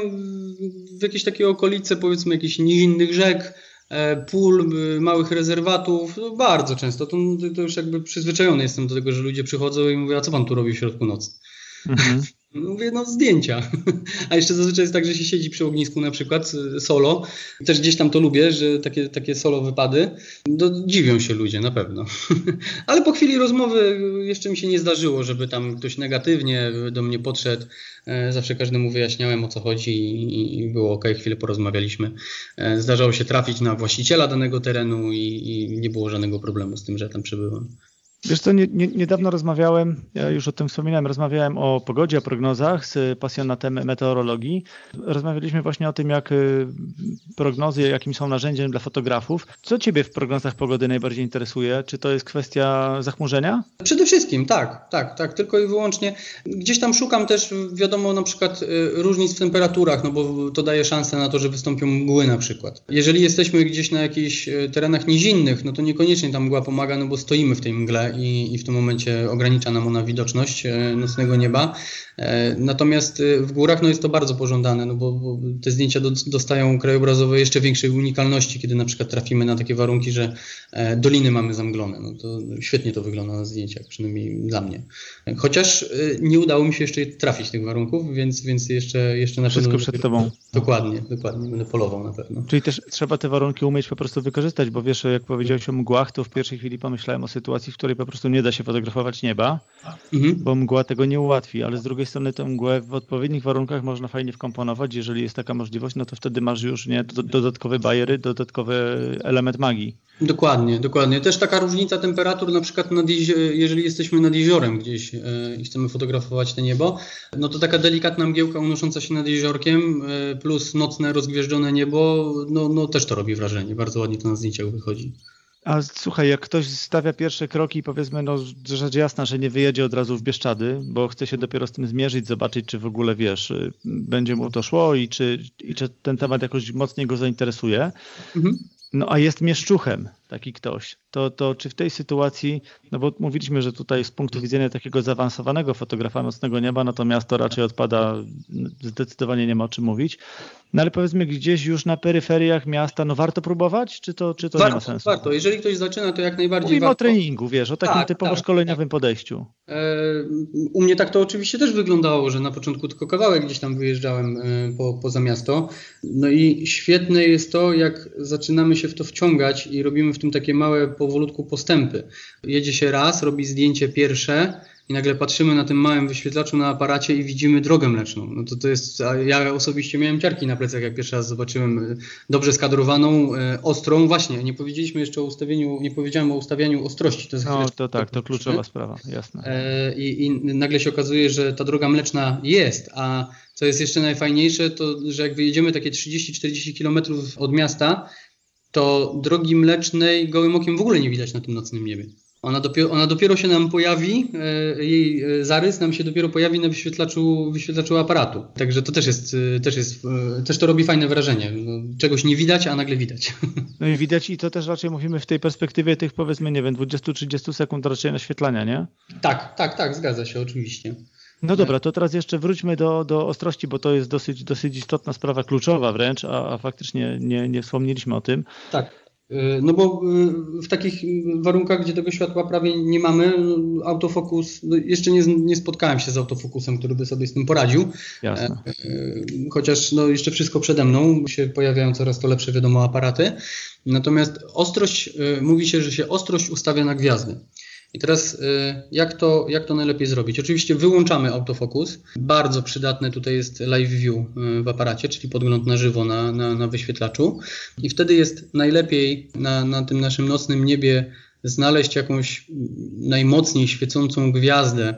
w jakieś takie okolice, powiedzmy jakichś nizinnych rzek, e, pól, małych rezerwatów, bardzo często. To, to już jakby przyzwyczajony jestem do tego, że ludzie przychodzą i mówią, a co pan tu robi w środku nocy? Mhm. Mówię, no zdjęcia. A jeszcze zazwyczaj jest tak, że się siedzi przy ognisku na przykład y, solo. Też gdzieś tam to lubię, że takie, takie solo wypady. No, dziwią się ludzie na pewno. Ale po chwili rozmowy jeszcze mi się nie zdarzyło, żeby tam ktoś negatywnie do mnie podszedł. E, zawsze każdemu wyjaśniałem o co chodzi i było ok, chwilę porozmawialiśmy. E, zdarzało się trafić na właściciela danego terenu i, i nie było żadnego problemu z tym, że tam przebyłem. Wiesz co, nie, nie, niedawno rozmawiałem, ja już o tym wspominałem, rozmawiałem o pogodzie, o prognozach z pasjonatem meteorologii. Rozmawialiśmy właśnie o tym, jak y, prognozy, jakim są narzędziem dla fotografów. Co Ciebie w prognozach pogody najbardziej interesuje? Czy to jest kwestia zachmurzenia? Przede wszystkim, tak, tak, tak, tylko i wyłącznie. Gdzieś tam szukam też, wiadomo, na przykład y, różnic w temperaturach, no bo to daje szansę na to, że wystąpią mgły na przykład. Jeżeli jesteśmy gdzieś na jakichś y, terenach nizinnych, no to niekoniecznie ta mgła pomaga, no bo stoimy w tej mgle i, i w tym momencie ogranicza nam ona widoczność e, nocnego nieba. E, natomiast e, w górach no jest to bardzo pożądane, no bo, bo te zdjęcia do, dostają krajobrazowe jeszcze większej unikalności, kiedy na przykład trafimy na takie warunki, że doliny mamy zamglone. No to świetnie to wygląda na zdjęciach, przynajmniej dla mnie. Chociaż nie udało mi się jeszcze trafić tych warunków, więc, więc jeszcze, jeszcze na Wszystko przed tobą. Dokładnie, dokładnie. Będę polował na pewno. Czyli też trzeba te warunki umieć po prostu wykorzystać, bo wiesz, jak powiedziałeś o mgłach, to w pierwszej chwili pomyślałem o sytuacji, w której po prostu nie da się fotografować nieba, mhm. bo mgła tego nie ułatwi, ale z drugiej strony tę mgłę w odpowiednich warunkach można fajnie wkomponować, jeżeli jest taka możliwość, no to wtedy masz już nie dodatkowe bajery, dodatkowy element magii. Dokładnie, dokładnie. Też taka różnica temperatur, na przykład nad jeżeli jesteśmy nad jeziorem gdzieś e, i chcemy fotografować te niebo, no to taka delikatna mgiełka unosząca się nad jeziorkiem e, plus nocne rozgwieżdżone niebo, no, no też to robi wrażenie. Bardzo ładnie to na zdjęciach wychodzi. A słuchaj, jak ktoś stawia pierwsze kroki, powiedzmy, no rzecz jasna, że nie wyjedzie od razu w Bieszczady, bo chce się dopiero z tym zmierzyć, zobaczyć, czy w ogóle, wiesz, y, będzie mu to szło i czy, i czy ten temat jakoś mocniej go zainteresuje. Mhm. No a jest mieszczuchem taki ktoś, to, to czy w tej sytuacji, no bo mówiliśmy, że tutaj z punktu widzenia takiego zaawansowanego fotografa nocnego nieba, no to raczej odpada, zdecydowanie nie ma o czym mówić. No ale powiedzmy gdzieś już na peryferiach miasta, no warto próbować, czy to, czy to warto, nie ma sensu? Warto, jeżeli ktoś zaczyna, to jak najbardziej Mówimy warto. o treningu, wiesz, o takim tak, typowo tak, szkoleniowym tak. podejściu. E, u mnie tak to oczywiście też wyglądało, że na początku tylko kawałek gdzieś tam wyjeżdżałem e, po, poza miasto. No i świetne jest to, jak zaczynamy się w to wciągać i robimy w tym takie małe powolutku postępy. Jedzie się raz, robi zdjęcie pierwsze i nagle patrzymy na tym małym wyświetlaczu na aparacie i widzimy drogę mleczną. No to to jest, ja osobiście miałem ciarki na plecach, jak pierwszy raz zobaczyłem e, dobrze skadrowaną, e, ostrą. Właśnie, nie powiedzieliśmy jeszcze o ustawieniu, nie powiedziałem o ustawianiu ostrości. To, jest no, to tak, to kluczowa sprawa, jasne. E, I, I nagle się okazuje, że ta droga mleczna jest, a co jest jeszcze najfajniejsze, to że jak wyjedziemy takie 30-40 kilometrów od miasta, to drogi mlecznej gołym okiem w ogóle nie widać na tym nocnym niebie. Ona dopiero, ona dopiero się nam pojawi, e, jej e, zarys nam się dopiero pojawi na wyświetlaczu, wyświetlaczu aparatu. Także to też jest, e, też jest, też to robi fajne wrażenie. No, czegoś nie widać, a nagle widać. No i widać i to też raczej mówimy w tej perspektywie tych powiedzmy, nie wiem, 20-30 sekund raczej naświetlania, nie? Tak, tak, tak, zgadza się oczywiście. No dobra, to teraz jeszcze wróćmy do, do ostrości, bo to jest dosyć, dosyć istotna sprawa, kluczowa wręcz, a, a faktycznie nie, nie wspomnieliśmy o tym. Tak. Y, no bo y, w takich warunkach, gdzie tego światła prawie nie mamy, autofokus, no jeszcze nie, nie spotkałem się z autofokusem, który by sobie z tym poradził. Jasne. E, chociaż no jeszcze wszystko przede mną, się pojawiają coraz to lepsze, wiadomo, aparaty. Natomiast ostrość, mówi się, że się ostrość ustawia na gwiazdy. I teraz y, jak to, jak to najlepiej zrobić? Oczywiście wyłączamy autofokus. Bardzo przydatne tutaj jest live view y, w aparacie, czyli podgląd na żywo na, na, na wyświetlaczu. I wtedy jest najlepiej na, na tym naszym nocnym niebie znaleźć jakąś najmocniej świecącą gwiazdę,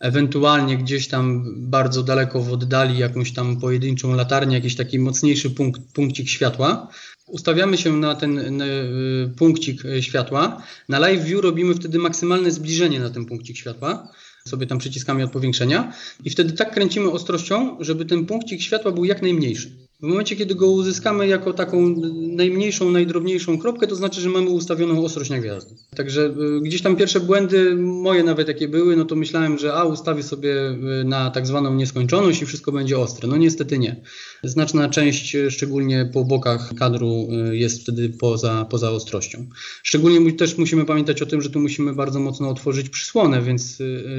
ewentualnie gdzieś tam bardzo daleko w oddali jakąś tam pojedynczą latarnię, jakiś taki mocniejszy punkt, punkcik światła ustawiamy się na ten y, punkcik y, światła. Na live view robimy wtedy maksymalne zbliżenie na ten punkcik światła. Sobie tam przyciskamy od powiększenia i wtedy tak kręcimy ostrością, żeby ten punkcik światła był jak najmniejszy. W momencie, kiedy go uzyskamy jako taką najmniejszą, najdrobniejszą kropkę, to znaczy, że mamy ustawioną ostrość na gwiazdę. Także y, gdzieś tam pierwsze błędy, moje nawet jakie były, no to myślałem, że a ustawię sobie na tak zwaną nieskończoność i wszystko będzie ostre. No niestety nie. Znaczna część, y, szczególnie po bokach kadru, jest wtedy poza, poza ostrością. Szczególnie też musimy pamiętać o tym, że tu musimy bardzo mocno otworzyć przysłonę, więc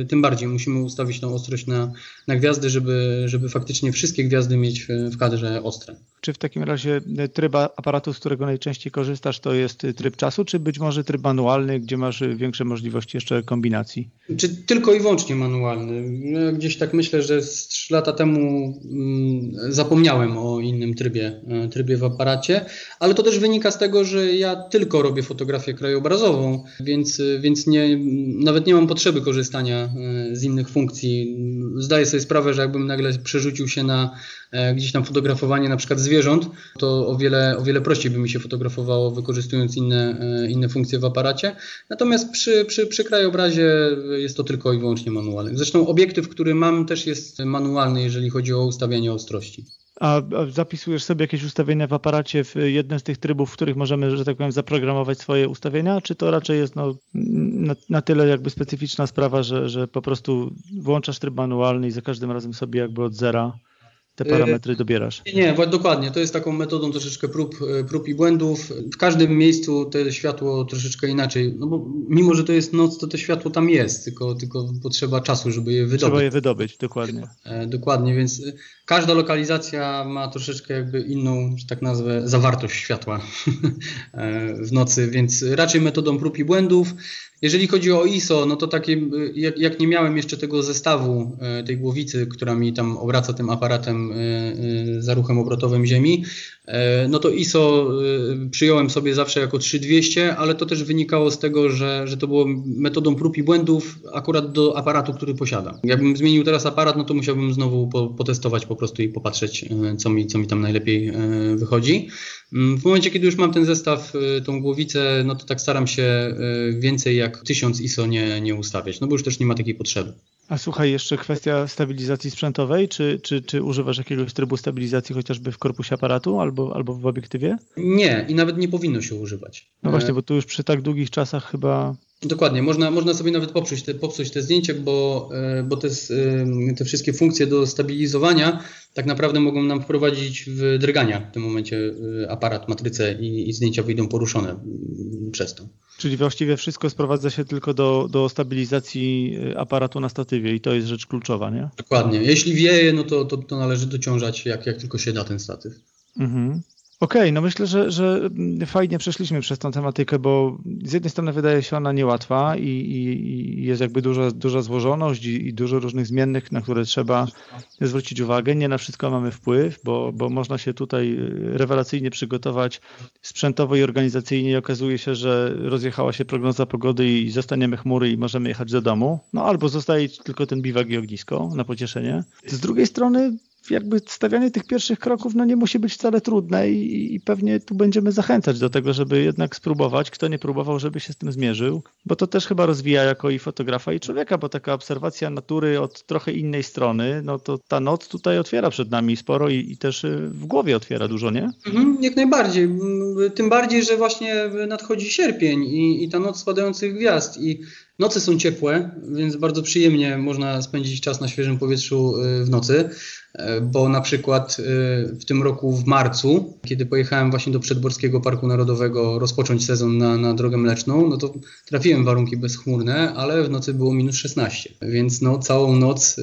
tym bardziej musimy ustawić tą ostrość na, na gwiazdy, żeby, żeby faktycznie wszystkie gwiazdy mieć w kadrze ostre. Czy w takim razie tryb aparatu, z którego najczęściej korzystasz, to jest tryb czasu, czy być może tryb manualny, gdzie masz większe możliwości jeszcze kombinacji? Czy tylko i wyłącznie manualny? Ja gdzieś tak myślę, że z 3 lata temu mm, zapomniałem o innym trybie, e, trybie w aparacie, ale to też wynika z tego, że ja tylko robię fotografię krajobrazową, więc, więc nie, nawet nie mam potrzeby korzystania e, z innych funkcji. Zdaję sobie sprawę, że jakbym nagle przerzucił się na e, gdzieś tam fotografowanie na przykład zwierząt, to o wiele, o wiele prościej by mi się fotografowało wykorzystując inne, inne funkcje w aparacie. Natomiast przy, przy, przy krajobrazie jest to tylko i wyłącznie manualne. Zresztą obiektyw, który mam też jest manualny, jeżeli chodzi o ustawianie ostrości. A zapisujesz sobie jakieś ustawienia w aparacie w jednym z tych trybów, w których możemy, że tak powiem, zaprogramować swoje ustawienia, czy to raczej jest no, na, na tyle jakby specyficzna sprawa, że, że po prostu włączasz tryb manualny i za każdym razem sobie jakby od zera te parametry dobierasz? Nie, nie, dokładnie. To jest taką metodą troszeczkę prób, e, prób i błędów. W każdym miejscu to światło troszeczkę inaczej. No bo mimo, że to jest noc, to to światło tam jest, tylko, tylko potrzeba czasu, żeby je wydobyć. Trzeba je wydobyć, dokładnie. E, dokładnie, więc e, każda lokalizacja ma troszeczkę jakby inną, że tak nazwę, zawartość światła w nocy, więc raczej metodą prób i błędów. Jeżeli chodzi o ISO, no to takie, jak, jak, nie miałem jeszcze tego zestawu, e, tej głowicy, która mi tam obraca tym aparatem e, e, za ruchem obrotowym Ziemi, no to ISO przyjąłem sobie zawsze jako 3200, ale to też wynikało z tego, że, że to było metodą prób i błędów akurat do aparatu, który posiadam. Jakbym zmienił teraz aparat, no to musiałbym znowu po, potestować po prostu i popatrzeć, co mi, co mi tam najlepiej wychodzi. Mm, w momencie, kiedy już mam ten zestaw, tą głowicę, no to tak staram się więcej jak jak 1000 ISO nie, nie ustawiać, no bo już też nie ma takiej potrzeby. A słuchaj, jeszcze kwestia stabilizacji sprzętowej. Czy, czy, czy używasz jakiegoś trybu stabilizacji chociażby w korpusie aparatu albo, albo w obiektywie? Nie, i nawet nie powinno się używać. No właśnie, bo tu już przy tak długich czasach chyba Dokładnie, można, można sobie nawet popsuć te, popsuć te zdjęcie, bo, e, bo te, e, te wszystkie funkcje do stabilizowania tak naprawdę mogą nam wprowadzić w drgania w tym momencie e, aparat, matrycę i, i zdjęcia wyjdą poruszone mm, przez to. Czyli właściwie wszystko sprowadza się tylko do, do stabilizacji aparatu na statywie i to jest rzecz kluczowa, nie? Dokładnie. Jeśli wieje, no to, to, to należy dociążać jak, jak tylko się da ten statyw. Mhm. Okej, okay, no myślę, że, że fajnie przeszliśmy przez tą tematykę, bo z jednej strony wydaje się ona niełatwa i, i, i jest jakby duża, duża złożoność i, i, dużo różnych zmiennych, na które trzeba zwrócić uwagę. Nie na wszystko mamy wpływ, bo, bo można się tutaj rewelacyjnie przygotować sprzętowo i organizacyjnie i okazuje się, że rozjechała się prognoza pogody i zostaniemy chmury i możemy jechać do domu. No albo zostaje tylko ten biwak i ognisko na pocieszenie. Z drugiej strony jakby stawianie tych pierwszych kroków no nie musi być wcale trudne i, i, pewnie tu będziemy zachęcać do tego, żeby jednak spróbować. Kto nie próbował, żeby się z tym zmierzył, bo to też chyba rozwija jako i fotografa i człowieka, bo taka obserwacja natury od trochę innej strony, no to ta noc tutaj otwiera przed nami sporo i, i też y, w głowie otwiera dużo, nie? Mhm, jak najbardziej. Tym bardziej, że właśnie nadchodzi sierpień i, i ta noc spadających gwiazd i Noce są ciepłe, więc bardzo przyjemnie można spędzić czas na świeżym powietrzu y, w nocy, bo na przykład y, w tym roku w marcu, kiedy pojechałem właśnie do Przedborskiego Parku Narodowego rozpocząć sezon na, na drogę mleczną, no to trafiłem w warunki bezchmurne, ale w nocy było minus 16, więc no całą noc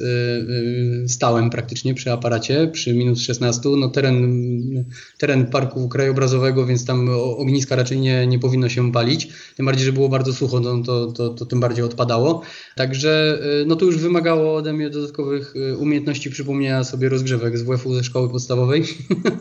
stałem praktycznie przy aparacie przy minus 16, no teren, teren parku krajobrazowego, więc tam ogniska raczej nie, nie powinno się palić, tym bardziej, że było bardzo sucho, no to, to, to tym bardziej odpadało. Także y, no to już wymagało ode mnie dodatkowych y, umiejętności. Przypomnienia sobie rozgrzewek z WF-u ze szkoły podstawowej.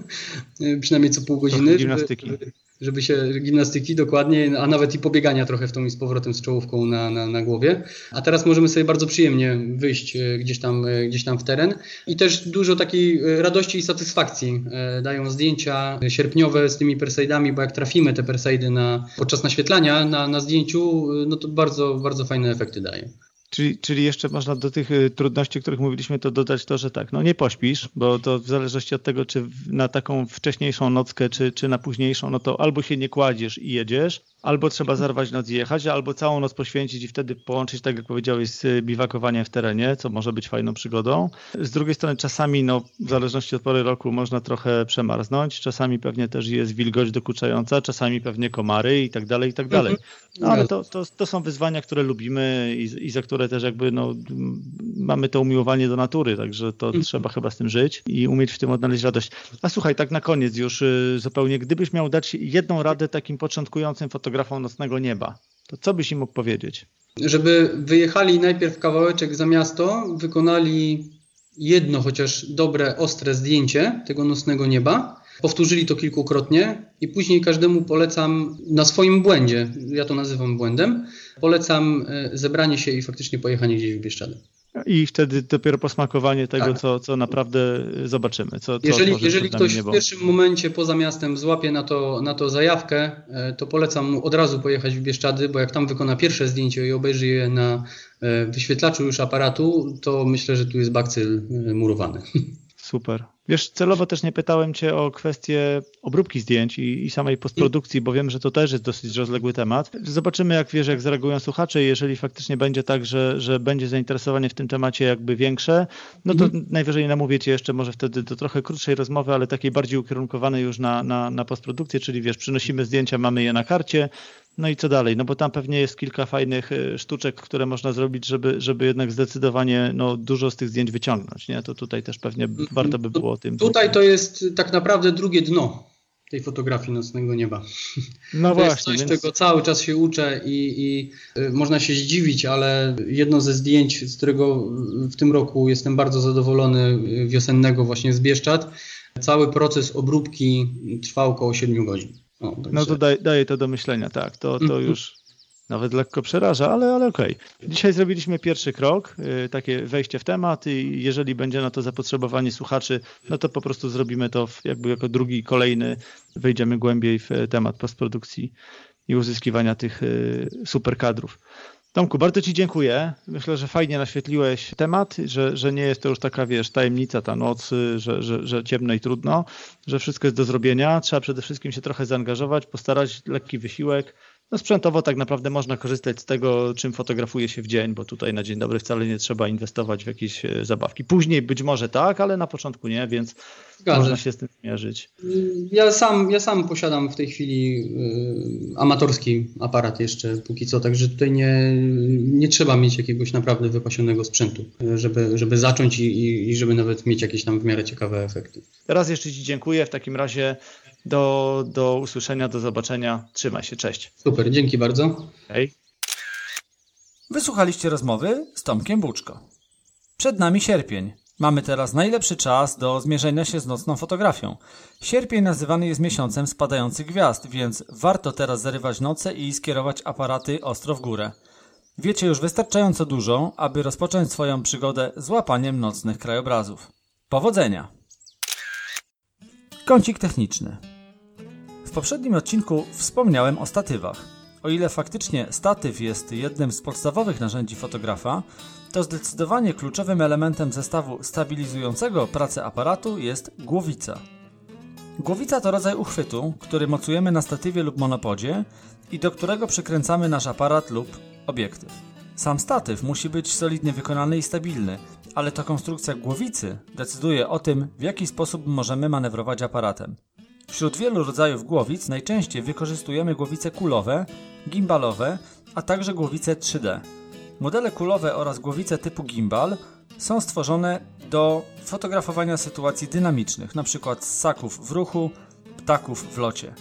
Przynajmniej co pół godziny. Gimnastyki. Żeby, żeby się gimnastyki dokładnie, a nawet i pobiegania trochę w tą i z powrotem z czołówką na, na, na głowie. A teraz możemy sobie bardzo przyjemnie wyjść y, gdzieś tam, gdzieś tam w teren i też dużo takiej radości i satysfakcji dają zdjęcia sierpniowe z tymi perseidami, bo jak trafimy te perseidy na, podczas naświetlania na, na zdjęciu, no to bardzo, bardzo fajne efekty daje. Czyli, czyli jeszcze można do tych y, trudności, o których mówiliśmy, to dodać to, że tak, no nie pośpisz, bo to w zależności od tego, czy na taką wcześniejszą nockę, czy, czy na późniejszą, no to albo się nie kładziesz i jedziesz, albo trzeba zerwać noc i jechać, albo całą noc poświęcić i wtedy połączyć, tak jak powiedziałeś, z biwakowaniem w terenie, co może być fajną przygodą. Z drugiej strony czasami, no, w zależności od pory roku, można trochę przemarznąć, czasami pewnie też jest wilgoć dokuczająca, czasami pewnie komary i tak dalej, i tak dalej. Mhm. No, ale to, to, to są wyzwania, które lubimy i, i za które też jakby no, mamy to umiłowanie do natury, także to mhm. trzeba chyba z tym żyć i umieć w tym odnaleźć radość. A słuchaj, tak na koniec już y, zupełnie, gdybyś miał dać jedną radę takim początkującym fotografom nocnego nieba, to co byś im mógł powiedzieć? Żeby wyjechali najpierw kawałeczek za miasto, wykonali jedno chociaż dobre, ostre zdjęcie tego nocnego nieba, powtórzyli to kilkukrotnie i później każdemu polecam na swoim błędzie, ja to nazywam błędem, polecam e, zebranie się i faktycznie pojechanie gdzieś w Bieszczady. I wtedy dopiero posmakowanie tego, tak. co, co naprawdę zobaczymy. Co, co jeżeli jeżeli ktoś w pierwszym momencie poza miastem złapie na to, na to zajawkę, e, to polecam mu od razu pojechać w Bieszczady, bo jak tam wykona pierwsze zdjęcie i obejrzy je na e, wyświetlaczu już aparatu, to myślę, że tu jest bakcyl murowany. Super. Wiesz, celowo też nie pytałem Cię o kwestię obróbki zdjęć i, i, samej postprodukcji, bo wiem, że to też jest dosyć rozległy temat. Zobaczymy, jak wiesz, jak zareagują słuchacze. Jeżeli faktycznie będzie tak, że, że będzie zainteresowanie w tym temacie jakby większe, no to mhm. najwyżej namówię Cię jeszcze może wtedy do trochę krótszej rozmowy, ale takiej bardziej ukierunkowanej już na, na, na postprodukcję, czyli wiesz, przynosimy zdjęcia, mamy je na karcie, no i co dalej? No bo tam pewnie jest kilka fajnych y, sztuczek, które można zrobić, żeby, żeby jednak zdecydowanie no, dużo z tych zdjęć wyciągnąć. Nie? To tutaj też pewnie warto by było o tym. Tutaj to jest tak naprawdę drugie dno tej fotografii nocnego nieba. No to właśnie. Jest coś, więc... czego cały czas się uczę i, i y, można się zdziwić, ale jedno ze zdjęć, z którego w tym roku jestem bardzo zadowolony, y, wiosennego właśnie z Bieszczad, cały proces obróbki trwał około 7 godzin. No, no to daj, daje to do myślenia, tak. To, to mhm. już nawet lekko przeraża, ale, ale okej. Okay. Dzisiaj zrobiliśmy pierwszy krok, yy, takie wejście w temat i jeżeli będzie na to zapotrzebowanie słuchaczy, no to po prostu zrobimy to jakby jako drugi, kolejny, wejdziemy głębiej w temat postprodukcji i uzyskiwania tych yy, super kadrów. Tomku, bardzo Ci dziękuję. Myślę, że fajnie naświetliłeś temat, że, że nie jest to już taka, wiesz, tajemnica ta noc, że, że, że ciemno i trudno, że wszystko jest do zrobienia. Trzeba przede wszystkim się trochę zaangażować, postarać, lekki wysiłek, no sprzętowo tak naprawdę można korzystać z tego, czym fotografuje się w dzień, bo tutaj na dzień dobry wcale nie trzeba inwestować w jakieś e, zabawki. Później być może tak, ale na początku nie, więc Zgadza. można się z tym zmierzyć. Ja sam, ja sam posiadam w tej chwili y, amatorski aparat jeszcze póki co, także tutaj nie, nie trzeba mieć jakiegoś naprawdę wypasionego sprzętu, żeby, żeby zacząć i, i, żeby nawet mieć jakieś tam w miarę ciekawe efekty. Teraz jeszcze Ci dziękuję. W takim razie do, do usłyszenia, do zobaczenia. Trzymaj się, cześć. Super, dzięki bardzo. Hej. Wysłuchaliście rozmowy z Tomkiem Buczko. Przed nami sierpień. Mamy teraz najlepszy czas do zmierzenia się z nocną fotografią. Sierpień nazywany jest miesiącem spadających gwiazd, więc warto teraz zarywać noce i skierować aparaty ostro w górę. Wiecie już wystarczająco dużo, aby rozpocząć swoją przygodę z łapaniem nocnych krajobrazów. Powodzenia! Kącik techniczny poprzednim odcinku wspomniałem o statywach. O ile faktycznie statyw jest jednym z podstawowych narzędzi fotografa, to zdecydowanie kluczowym elementem zestawu stabilizującego pracę aparatu jest głowica. Głowica to rodzaj uchwytu, który mocujemy na statywie lub monopodzie i do którego przykręcamy nasz aparat lub obiektyw. Sam statyw musi być solidnie wykonany i stabilny, ale to konstrukcja głowicy decyduje o tym, w jaki sposób możemy manewrować aparatem. Wśród wielu rodzajów głowic najczęściej wykorzystujemy głowice kulowe, gimbalowe, a także głowice 3D. Modele kulowe oraz głowice typu gimbal są stworzone do fotografowania sytuacji dynamicznych, np. ssaków w ruchu, ptaków w locie.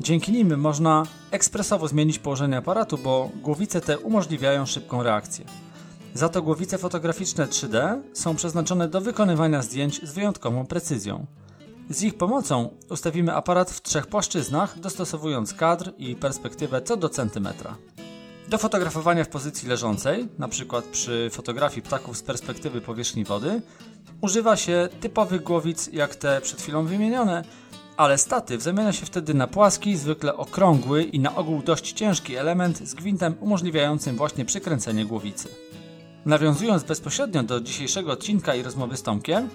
Dzięki nim można ekspresowo zmienić położenie aparatu, bo głowice te umożliwiają szybką reakcję. Za to głowice fotograficzne 3D są przeznaczone do wykonywania zdjęć z wyjątkową precyzją. Z ich pomocą ustawimy aparat w trzech płaszczyznach, dostosowując kadr i perspektywę co do centymetra. Do fotografowania w pozycji leżącej, np. przy fotografii ptaków z perspektywy powierzchni wody, używa się typowych głowic jak te przed chwilą wymienione, ale statyw zamienia się wtedy na płaski, zwykle okrągły i na ogół dość ciężki element z gwintem umożliwiającym właśnie przykręcenie głowicy. Nawiązując bezpośrednio do dzisiejszego odcinka i rozmowy z Tomkiem,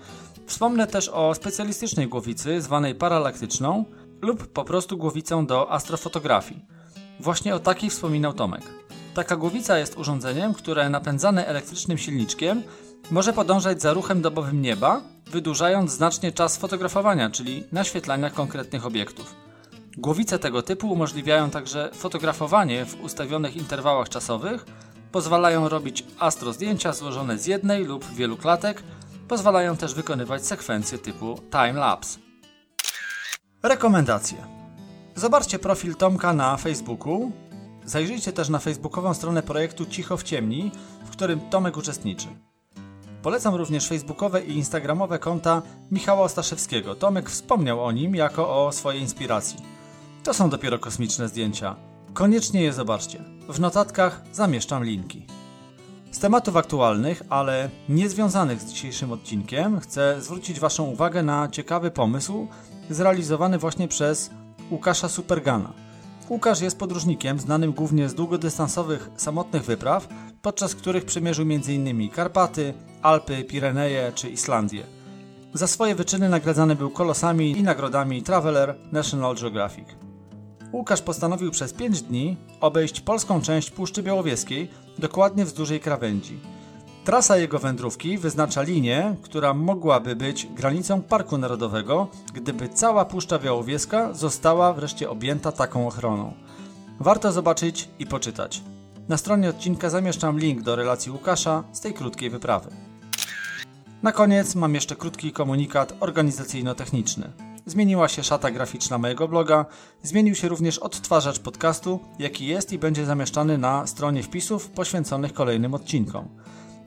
Wspomnę też o specjalistycznej głowicy zwanej paralaktyczną lub po prostu głowicą do astrofotografii. Właśnie o takiej wspominał Tomek. Taka głowica jest urządzeniem, które napędzane elektrycznym silniczkiem może podążać za ruchem dobowym nieba, wydłużając znacznie czas fotografowania, czyli naświetlania konkretnych obiektów. Głowice tego typu umożliwiają także fotografowanie w ustawionych interwałach czasowych, pozwalają robić astrozdjęcia złożone z jednej lub wielu klatek, pozwalają też wykonywać sekwencje typu time-lapse. Rekomendacje. Zobaczcie profil Tomka na Facebooku. Zajrzyjcie też na facebookową stronę projektu Cicho w ciemni, w którym Tomek uczestniczy. Polecam również facebookowe i instagramowe konta Michała Ostaszewskiego. Tomek wspomniał o nim jako o swojej inspiracji. To są dopiero kosmiczne zdjęcia. Koniecznie je zobaczcie. W notatkach zamieszczam linki. Z tematów aktualnych, ale niezwiązanych z dzisiejszym odcinkiem, chcę zwrócić Waszą uwagę na ciekawy pomysł zrealizowany właśnie przez Łukasza Supergana. Łukasz jest podróżnikiem znanym głównie z długodystansowych samotnych wypraw, podczas których przemierzył m.in. Karpaty, Alpy, Pireneje czy Islandię. Za swoje wyczyny nagradzany był kolosami i nagrodami Traveler National Geographic. Łukasz postanowił przez 5 dni obejść polską część Puszczy Białowieskiej, dokładnie wzdłuż jej krawędzi. Trasa jego wędrówki wyznacza linię, która mogłaby być granicą Parku Narodowego, gdyby cała Puszcza Białowieska została wreszcie objęta taką ochroną. Warto zobaczyć i poczytać. Na stronie odcinka zamieszczam link do relacji Łukasza z tej krótkiej wyprawy. Na koniec mam jeszcze krótki komunikat organizacyjno-techniczny. Zmieniła się szata graficzna mojego bloga, zmienił się również odtwarzacz podcastu, jaki jest i będzie zamieszczany na stronie wpisów poświęconych kolejnym odcinkom.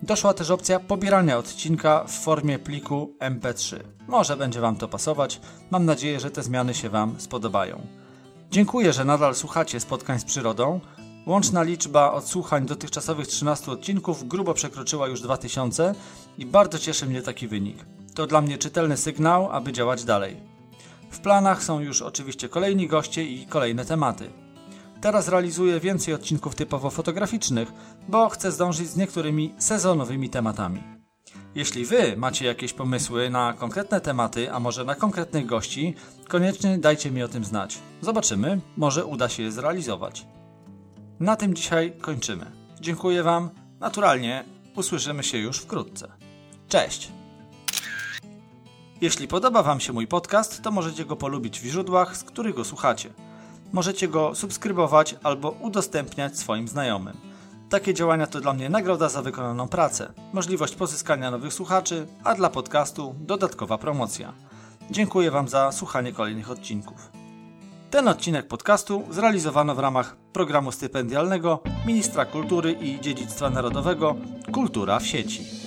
Doszła też opcja pobierania odcinka w formie pliku MP3. Może będzie Wam to pasować. Mam nadzieję, że te zmiany się Wam spodobają. Dziękuję, że nadal słuchacie spotkań z przyrodą. Łączna liczba odsłuchań dotychczasowych 13 odcinków grubo przekroczyła już 2000 i bardzo cieszy mnie taki wynik. To dla mnie czytelny sygnał, aby działać dalej. W planach są już oczywiście kolejni goście i kolejne tematy. Teraz realizuję więcej odcinków typowo fotograficznych, bo chcę zdążyć z niektórymi sezonowymi tematami. Jeśli Wy macie jakieś pomysły na konkretne tematy, a może na konkretnych gości, koniecznie dajcie mi o tym znać. Zobaczymy, może uda się je zrealizować. Na tym dzisiaj kończymy. Dziękuję Wam. Naturalnie usłyszymy się już wkrótce. Cześć! Jeśli podoba Wam się mój podcast, to możecie go polubić w źródłach, z których go słuchacie. Możecie go subskrybować albo udostępniać swoim znajomym. Takie działania to dla mnie nagroda za wykonaną pracę, możliwość pozyskania nowych słuchaczy, a dla podcastu dodatkowa promocja. Dziękuję Wam za słuchanie kolejnych odcinków. Ten odcinek podcastu zrealizowano w ramach programu stypendialnego Ministra Kultury i Dziedzictwa Narodowego Kultura w sieci.